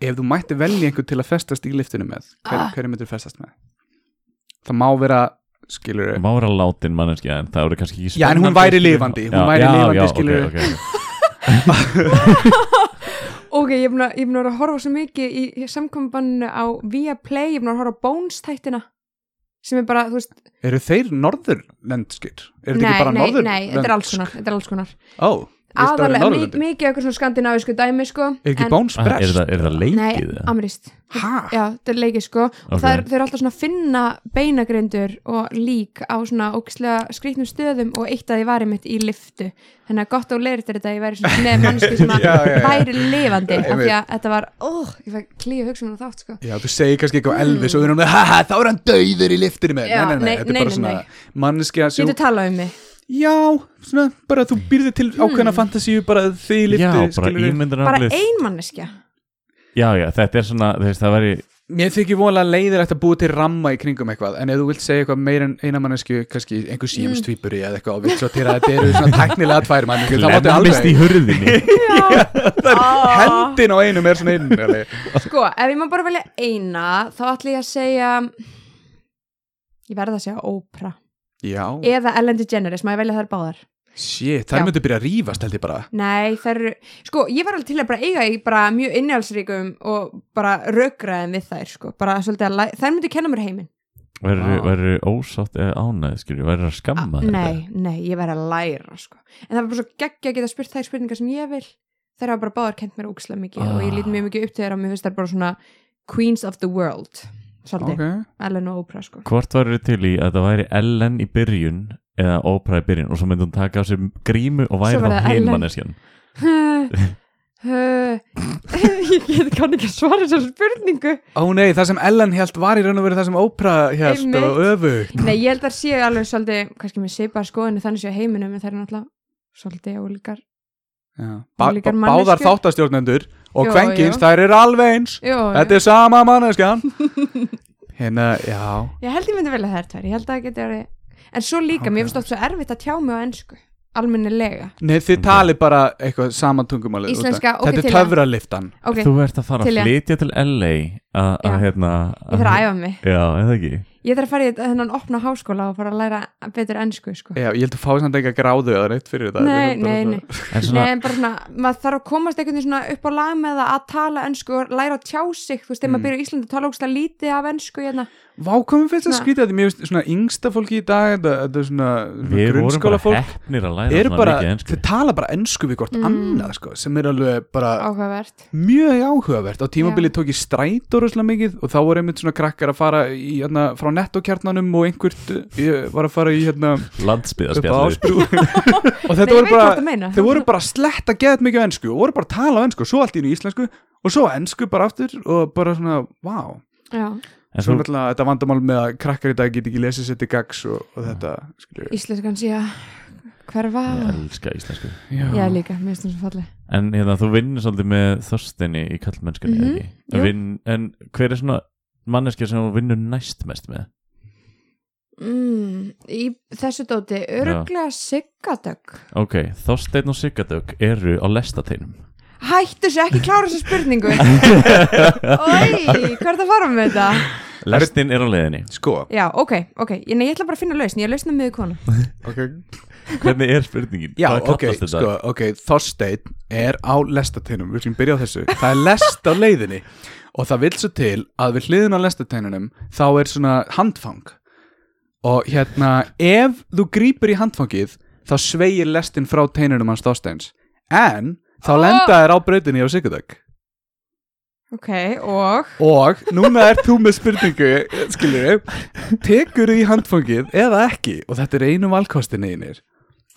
ef þú mætti velja einhver til að festast í liftinu með hver, Ah. hverju myndir festast með það má vera skilur má vera látin manneskja en það voru kannski ekki Já, en hún væri lifandi, hún Já, væri já, lifandi, já, ok, skilur. ok, ok. ok, að, ég er búin að vera að horfa svo mikið í, í samkombanninu á Viaplay, ég er búin að horfa á Bones þættina sem er bara, þú veist, eru þeir norðurlendskir? er þetta nei, ekki bara nei, nei, þetta er alls konar, þetta er alls konar ó, aðalega, mi er mikið eitthvað svona skandinavísku dæmi, sko ekki en- Bones Ah, er, Brest? það, er það Nei, leikið? eða? amirist Hæ? Já, þetta er leikið sko og Ok. það er, alltaf svona að finna beinagrindur og lík á svona ógislega skrýtnum stöðum og eitt að ég var einmitt í liftu þannig að gott og leiritt er þetta að ég væri svona með mannsku sem að væri lifandi af því að þetta var, óh, ég fæ klíu hugsa um það þátt sko Já, þú segir kannski eitthvað Elvis og við erum með, haha, þá er hann dauður í liftinu með Mm. Já, er svona Já, bara þú býrði til ákveðna fantasíu bara þið í liftu já, bara skilurðu. ímyndur Bara ein manneskja. Já, já, þetta er svona, veist, það væri Mér þykir voðalega leiðilegt að búa til ramma í kringum eitthvað En ef þú vilt segja eitthvað meira en eina mannesku Kannski einhver síums tvíburi eða eitthvað Og vilt svo til að þetta eru svona tæknilega tvær mannesku Það máttu lemmist í alveg hurðinni Ah. Hendin á einum er svona inn alveg. Sko, ef ég má bara velja eina þá ætla Já, eða Ellen DeGeneres, ég velja þær báðar shit, þær myndu byrja að rífast held ég bara Nei, þær sko, ég var alveg til að bara eiga í bara mjög innhjálpsríkum og bara rökraðin við þær, sko, bara svolítið að, læ- þær myndi kenna mér heiminn. verður Vá. wow. ósátt eða ánæð, skilju, verður að skamma þetta? Nei, nei, ég verði að læra, sko. En það var bara svo geggja að geta spurt þær spurningar sem ég vil. Þær hafa bara báðar kent mér ógislega mikið og ég Ah. lít mjög mikið upp til þeirra og mér finnst þær bara svona queens of the world, svolítið, Ok, Ellen og Oprah, sko. Hvort verður til í að það væri Ellen í byrjun eða Oprah í byrjun og svo myndi hún taka á sig grímu og væri þá heilmanneskjan ég get kann ekki að svara þessar spurningu. Ó nei, það sem Ellen held var í raun og verið það sem Oprah held Einmitt. og öfugt Nei, ég held að séu alveg svolítið, kannski með seipa skoðinu þannig séu heiminum, en það er náttúrulega svolítið ólíkar. Báðar þáttastjórnendur og Jú, kvenkins, jú. þær eru alveg eins. Jú, Þetta er sama manneskjan. Hérna, já. Ég held ég myndi velja þær tvær, ég held að það geti verið En svo líka, Ok. mér finnst oft svo erfitt að tjá mig á ennsku Almennilega. Nei, þið Ok. talið bara eitthvað saman tungumálið Íslenska, út af- ok, Þetta til er töfraliftan. Ok, Þú ert að fara Til að að- flytja til LA að að, Já. hérna ég þarf að æfa mig. Já, eða ekki Ég þarf að fara í þennan opna háskóla og fara að læra betur ennsku sko. Já, ég held að fá samt ekki að gráðu eða reitt fyrir þetta Nei, nei, nei En svona, Nei, en bara svona, maður þarf að komast einhvern veginn svona upp á lag með það að tala ennsku og læra að tjá sig, þú veist, þegar Mm. maður byrja í Íslandi að tala ógstlega lítið af ennsku hérna, Vákomum finnst það skrítið að því mér finnst svona yngsta fólki í dag þetta, þetta er svona, svona Við vorum grunnskóla bara fólk hefnir að læra svona bara, mikið ensku. þau tala bara ennsku við hvort Mm. annað sko, sem er alveg bara áhugavert. mjög áhugavert. Á tímabili tók ég strætór rosalega mikið og þá voru einmitt svona krakkar að fara í, hérna, frá nettokjarnanum og einhvert ég var að fara í hérna ásbrú. Og þetta voru bara það þau voru bara að sletta geðt mikið ennsku og voru bara að tala á ennsku og svo allt í íslensku og svo ennsku bara aftur og bara svona, wow Já, En svo náttúrulega þetta vandamál með að krakkar í dag get ekki lesið sér til gags og, og þetta skilju íslenskan sé að hverfa. Ég elska íslensku. Já, líka, mér finnst það svo falleg. En hérna, þú vinnur svolítið með þörstinni í kallmennskunni, Mhm, mm jú. Vinn, En hver er svona manneskja sem þú vinnur næst mest með? mm, Í þessu dóti, örglega siggadögg Ok, Þorsteinn og Siggadögg eru á lestateinum Hættu sér ekki klára þessu spurningu. Ói, hvað er það að fara með þetta? Lestin er á leiðinni. Sko, Já, ok, ok, ég, nei, ég ætla bara að finna lausn. Ég lausna með konu. Ok. Hvernig er spurningin? Já, Hvað ok, kallast þetta? sko, ok, Þorsteinn er á lestatinum, við skulum byrja á þessu. Það er lest á leiðinni. Og það vil svo til að við hliðin á lestatinunum þá er svona handfang. Og hérna, ef þú grípur í handfangið þá sveigir lestin frá teinunum hans Þorsteins. En þá Oh! lenda þér á brautinni á Sigurdögg Ok, og? Og núna er þú með spurningu skilur tekur í handfangið eða ekki? Og þetta er einu valkostinni einir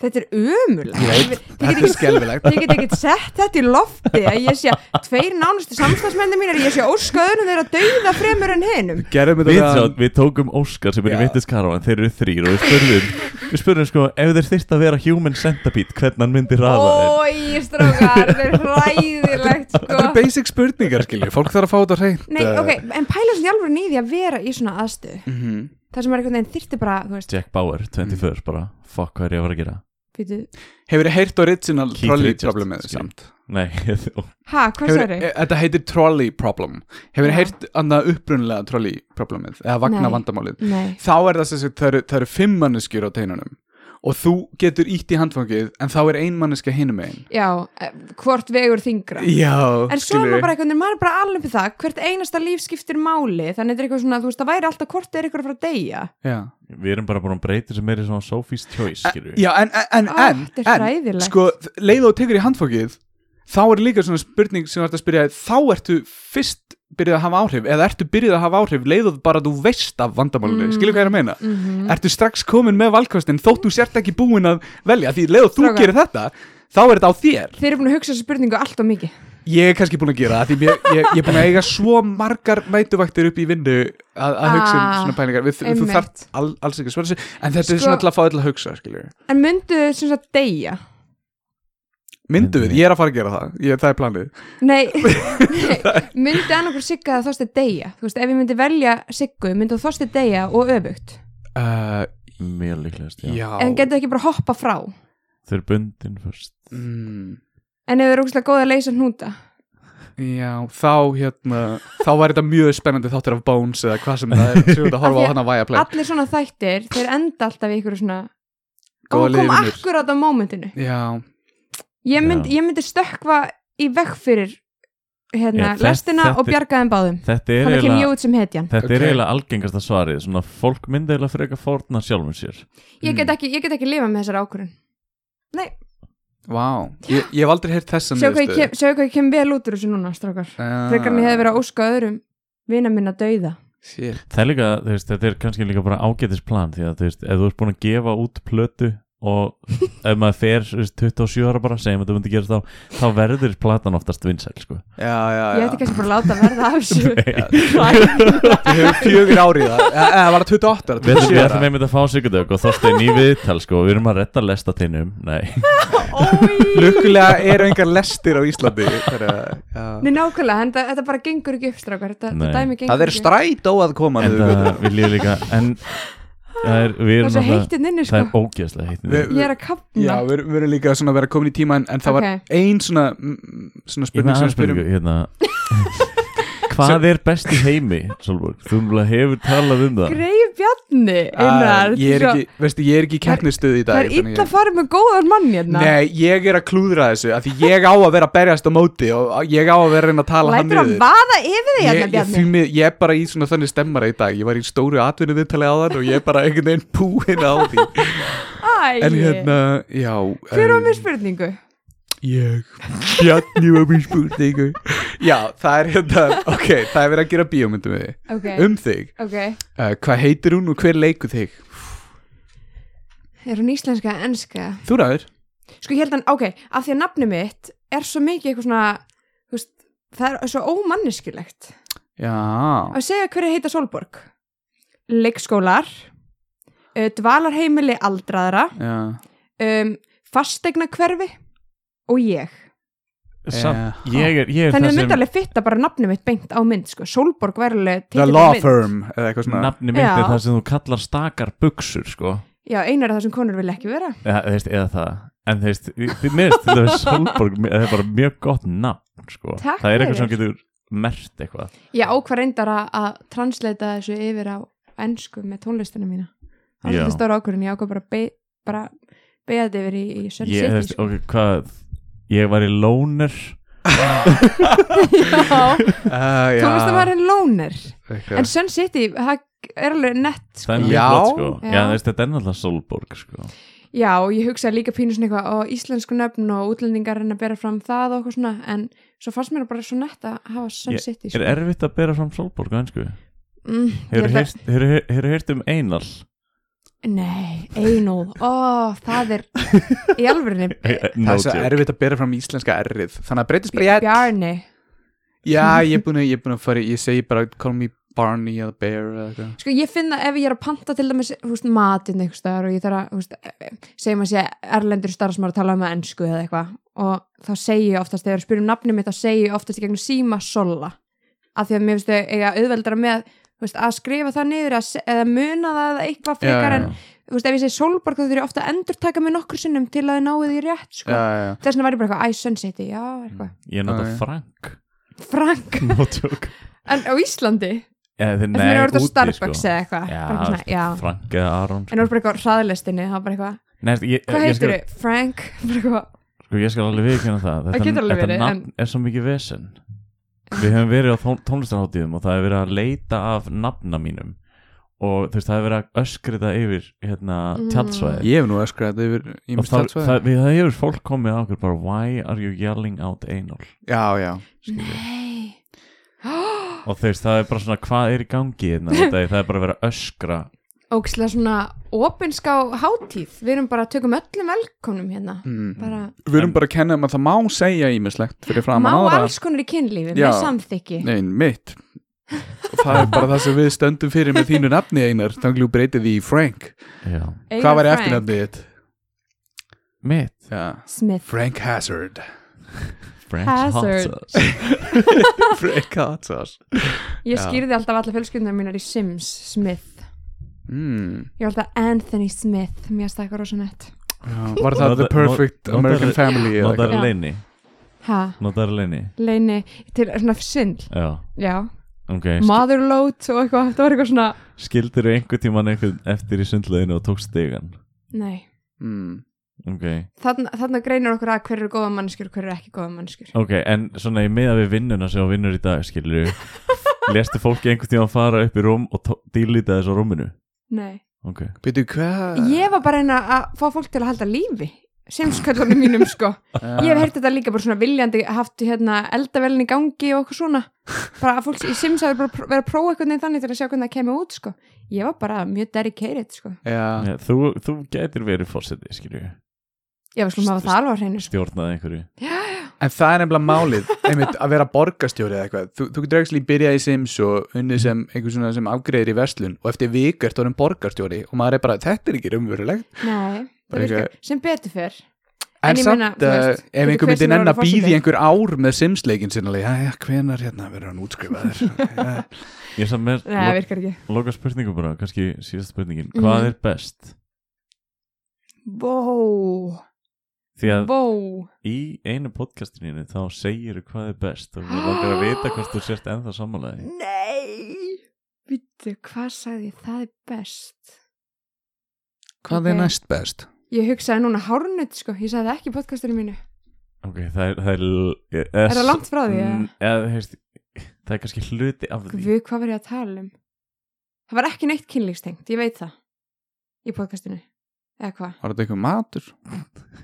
þetta er ömulega Ég þetta er get ekki sett þetta í lofti að ég sé tveir nánustu samstagsmenni mínir ég sé óskaðunum þeirra dauða fremur en Gerðum Við, þetta meðan- við tókum Óskar sem er í Já. vittis en þeir eru þrýr og við spurðum við spurðum sko, ef þeir þyrst að vera human centipede hvernig hann myndi raða þeir Ói, strókar, þetta er hræðilegt Þetta sko. er basic spurningar, skilji, fólk þarf að fá þetta hreint Nei, ok, en pæla sem hjálfur nýði að vera í svona aðstöðu. Mm -hmm. Það sem er einhvern veginn þyrfti bara, þú veist Jack Bauer, 21, bara fuck hvað er ég að fara að gera Hefur þið heyrt original Keith trolley Richards, problemið skilji. samt? Nei, ha, hvað Hefur, sagði? e, þetta heitir trolley problem Hefur þið heyrt annað upprunalega trolley problemið eða vagna Nei. vandamálið Nei, Þá er það sem sagt, það eru, það eru fimm manneskjur á teinunum og þú getur ítt í handfangið en þá er ein manneskja hinum einn já, eh, hvort vegur þingra Já, En svo er maður bara veginn, maður er bara alveg í það hvert einasta líf skiptir máli þannig þetta er eitthvað svona, þú veist, það væri alltaf hvort er eitthvað frá að deyja. Já, við erum bara búin að breyta sem er í svona Sophie's Choice. Já en, en, en, Ó, en, er sko, leið og tekur í handfangið þá er líka svona spurning sem að spyrja þá ertu fyrst byrjuð að hafa áhrif eða ertu byrjuð að hafa áhrif leiðuð bara að þú veist af vandamálunni, Mm. skilur hvað ég er að meina? Mm ertu strax komin með valkostin þótt þú sért ekki búin að velja því leið og þú gerir þetta þá er þetta á þér. Þeir eru búin að hugsa þessu spurningu allt og mikið. Ég er kannski búin að gera það því ég, ég, ég er búin að eiga svo margar nætuvaktir upp í vinnu að, að hugsa um Ah, svona pælingar. Við, þú einmitt. þarft al, alls ekki að svara þessu en þetta er Sko- svona til að fá öll að hugsa skilur En myndu þau sem sagt deyja? Myndu við, ég er að fara að gera það. Ég, það er planið. Nei, nei. Myndi annarkur Sigga að þósti deyja? Þú veist, ef ég myndi velja Siggu myndi þú þósti deyja og öfugt? Uh, mjög líklegast, já, já. En getur ekki bara hoppa frá? Þau eru bundin fyrst. Mm, En ef þau eru ógustlega góð að leysa hnúta? Já, þá hérna þá var þetta mjög spennandi þáttur af Bones eða hvað sem það er, sem þetta horfa á hana væja play. Allir svona þættir, þeir enda alltaf í ykkur svona Góða Og kom liðið vinnur. akkurat á mómentinu. Já, ég myndi, Já. ég myndi stökkva í vekk fyrir hérna, Já, þett- lestina og þetta- bjargaðum báðum þetta er Þannig kem ég eiginlega út sem hetjan þetta Ok. er eiginlega algengasta svarið svona fólk myndi eiginlega freka fórna sjálfum sér Ég Mm. get ekki, ég get ekki lifa með þessar ákvörðun Nei, vá ég, ég hef aldrei heyrt þessa sjá hvað, ég kem, sjá hvað ég kem vel út úr þessu núna, strákar Frekar ég hefði verið að óska öðrum vina minna dauða shit. það er líka, þú veist, þetta er kannski líka bara ágætis plan því að þú veist, ef þú ert búin að gefa út plötu og ef maður fer þú veist, 27 ára bara, segjum að þetta myndi gerast þá þá verður platan oftast vinsæl sko. já, já, Ég ætti kannski bara að láta verða af þessu. Þú hefur fjögur ári það. Eða eða var það 28 við ætlum- við 27 ætlum einmitt að fá sigurdögg og þóstein í viðtal sko, við erum að redda lesta teinum nei, Lukkulega eru engar lestir á Íslandi Þeirra, já. Nei, nákvæmlega, en þetta, þetta bara gengur ekki upp, strákar. Þetta, dæmi gengur Það er ekki strætó að koma en það vil ég líka en það er, við Það erum er heittinn inni, það sko. er ógeðslega heitt Við- Ég er að kapna Já, við, við erum líka svona að vera komin í tíma en, en það var Ok. ein svona, svona ég með spurning sem aðeins spurningu hérna, Hvað er best í heimi, Solborg? Þú hefur talað um það. Greif Bjarni Einar, Uh, ég, er svo- ekki, veistu, ég er ekki í keppnistuð í dag Það er illa að fara með góðan mann hérna. Nei, ég er að klúðra þessu af Því ég á að vera að berjast á móti Og ég á að vera að tala hann Lætur að vaða yfir þig ég, hérna ég, Bjarni? ég er bara í svona þannig stemmara í dag. Ég var í stóru atvinnu viðtali á þann Og ég er bara einhvern veginn búinn á því. Æ, En hérna, já Hver var um, með spurningu? Ég, Bjarni var mér spurningu Já, það er hérna Ok, það er verið að gera bíómyndum við þig. Ok, Um þig, ok. Uh, hvað heitir hún og hver leikur þig? Er hún íslenska, enska? Þú ræður. Sko ég held að, ok, af því að nafni mitt er svo mikið eitthvað svona þú veist, það er svo ómanneskilegt Já, að segja hverju heita Solborg leikskólar uh, dvalarheimili aldraðra já. um, fastegna hverfi og ég Samt, Já. ég er, ég er þannig það að alveg fitta bara nafni mitt beint á mynd sko. Solborg væri alveg The Law. Firm eða eitthvað svona nafni mitt er Já. það sem þú kallar stakar buksur sko já, einar af það sem konur vil ekki vera eða, þú veist, eða það en þú veist, þið minnst til þess Solborg það er bara mjög gott nafn sko. Það er eitthvað sem getur mert eitthvað ég ákvað reyndar að, transleita þessu yfir á ennsku með tónlistina mína það Já. svolítið stóra ákvörðin ég ákvað bara be, bara beða þetta yfir í, í þú City sko. ok, hvað ég var í lóner já, uh, tónlistamærin Lóner okay. en Sun City, það er alveg nett sko. það er mjög Já. flott sko. Já. já, veist, þetta er náttúrulega Solborg sko. Já, og ég hugsaði líka pínu svona eitthvað og íslensku nöfn og útlendingar reyna að bera fram það og eitthvað svona, en svo fannst mér bara svo nett að hafa Sun Ég- City er erfitt að bera fram Solborg á einsku mm, hefur heyrt um Einal Nei, Einól, ó, það er í alvörinni Það er svo erfitt að bera fram íslenska errið Þannig að breytist bara í edd Bjarni Já, ég er búin að, ég er búin að fara í- Ég segi bara, call me Barney eða Bear eða eitthvað. Sko ég finn að ef ég er að panta til dæmis húst, matinn eitthvað staðar og ég þarf að húst, segjum að sé erlendur starfsmáður að tala um að ennsku eða eitthvað og þá segi ég oftast, þegar ég spyrum nafnið mitt þá segi ég oftast í gegnum síma sola af því að mér finnst þau eiga auðveldara með veist, að skrifa það niður eða, muna það eða eitthvað frekar en þú veist, ef ég segi Solborg þá þurfi ég ofta að endur taka mig nokkur sinnum til að þið náðu því rétt sko. Já, já, já þess vegna var ég bara eitthvað, æ, Sun City, já, eitthvað. Ég nota Já, já. Frank. Frank, en á Íslandi? Ja, þeir, en það er orðið á úti, Starbucks sko. eða eitthvað. Já, já. Frank eða Aron en það var bara eitthvað á hraðlistinni það var bara eitthvað, Nei, ég, hvað ég, heitir þið? Frank, bara eitthvað. Sko, ég skal alveg viðkjöna það. Þetta nafn er svo mikið vesen við höfum verið á tón, tónlistarháttíðum og það hefur verið að leita af nafna mínum. Og þú veist, það hefur verið að öskrita yfir hérna Mm. tjaldsvæði Ég hef nú öskrað yfir og það, það, við, það hefur fólk komið á okkur bara why are you yelling out anal? Já, já. Nei. Og þú veist, það er bara svona hvað er í gangi hérna, það er bara að vera öskra ógislega svona opinská hátíð. Við erum bara að tökum öllum velkomnum hérna. Mm. bara, Við erum bara að kenna um að það má segja ímislegt fyrir fram má að aðra. alls konar í kynlífi Já. með samþykki. Nei, mitt Og það er bara það sem við stöndum fyrir með þínu nafni einar. Þannig þú breytið því í Frank. Já, Hvað var Frank. eftirnafnið þitt? mitt. Smith. Frank Hazard. Hazard. Frank Hazard. Ég skýrði alltaf alla fjölskyldunum mínar í Sims Smith mm. ég var alltaf Anthony Smith mér finnst það eitthvað rosa nett Já, Var það The Perfect nota- American Family eða Notar eitthvað? Leini ha, Notar leini leini til svona svindl Já, já, ok motherload og eitthvað, það var eitthvað svona Skildir þú einhver tíman einhvern eftir í sundleginu og tókst stigan nei, mm. Ok, þarna, þarna greinir okkur að hver eru góða mannskjur og hver eru ekki góða mannskjur ok, en svona í miða við vinnuna sem þú vinnur í dag, skilur Lestu fólki einhvern tíman fara upp í rúm og dílita þessu rúminu nei. Ok, Veitu hvað? Ég var bara reyna að fá fólk til að halda lífi Simsköllunum mínum sko. Ég hef heyrt þetta líka bara svona viljandi haft hérna eldavelin í gangi og eitthvað svona. Bara að fólk í Sims hafi bara verið að prófa eitthvað neginn þannig til að sjá hvernig það kemur út sko. Ég var bara mjög dedicated sko. Já, ja, þú, þú getur verið fórseti, skilur Ég. Var svona að það á hreinu sko. Stjórnaði einhverju En það er nefnilega málið einmitt, að vera borgarstjóri eða eitthvað. Þú, þú getur ekki byrjað í Sims og unnið sem einhver svona sem afgreðir í verslun og eftir viku ert orðin borgarstjóri og maður er bara, þetta er ekki raunverulegt. Nei, það virkar sem betur fyrr En, En ég samt, uh, veist, ef einhver hver myndi sem er nenn að býði einhver ár með Sims-leikin sinna já, já, hvenar hérna verður hann útskrifaður? Já. Ég er samt með Nei, það lo loka spurningu bara, kannski síðast spurningin. Mhm. Hvað er best? Vó því að Vó í einu podcastinu þá segir hvað er best og mér langar að vita hvort þú sért ennþá sammálaði Nei Vittu, hvað sagði ég? Það er best Hvað Ok. er næst best? Ég hugsaði núna hárnut sko, ég sagði ekki podcastinu mínu ok, það er það er, er, Er það langt frá því, eða? eða, heist, það er kannski hluti af því Guð, hvað var ég að tala um? Það var ekki neitt kynlíkstengt, ég veit það Í podcastinu Eða hvað? Var þetta eitthvað matur?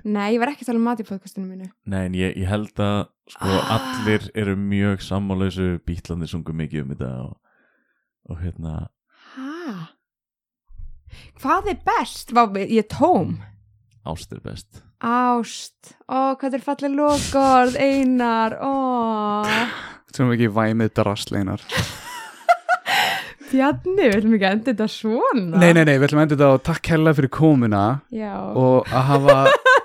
Nei, ég var ekki að tala um mat í podcastinu mínu Nei, en ég, ég held að sko, Ah. allir eru mjög sammálausu bítlandi sungu mikið um þetta og, og hérna Hæ? Hvað er best? Vá, ég er tóm ást er best Ást, ó, hvað er fallið lókord, einar, ó Sem ekki væmið drastleinar Bjarni, við ætlum ekki að enda þetta svona. Nei, nei, nei, við ætlum að enda þetta og takk hella fyrir komuna Já, og að hafa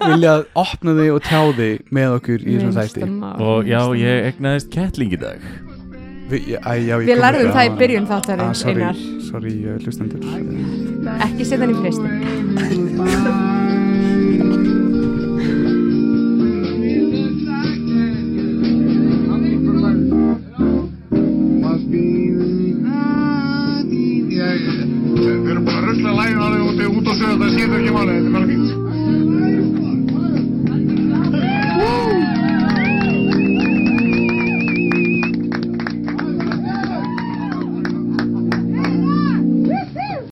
viljað opna þig og tjá þig með okkur í þessum þætti. og já, ég egnaðist kettling í dag. Við, æ, já, ég Við kom lærðum það í byrjun Ah, þáttarins, sorry, Einar. sorry, uh, hlustendur. Ekki setja hann í fristi Við erum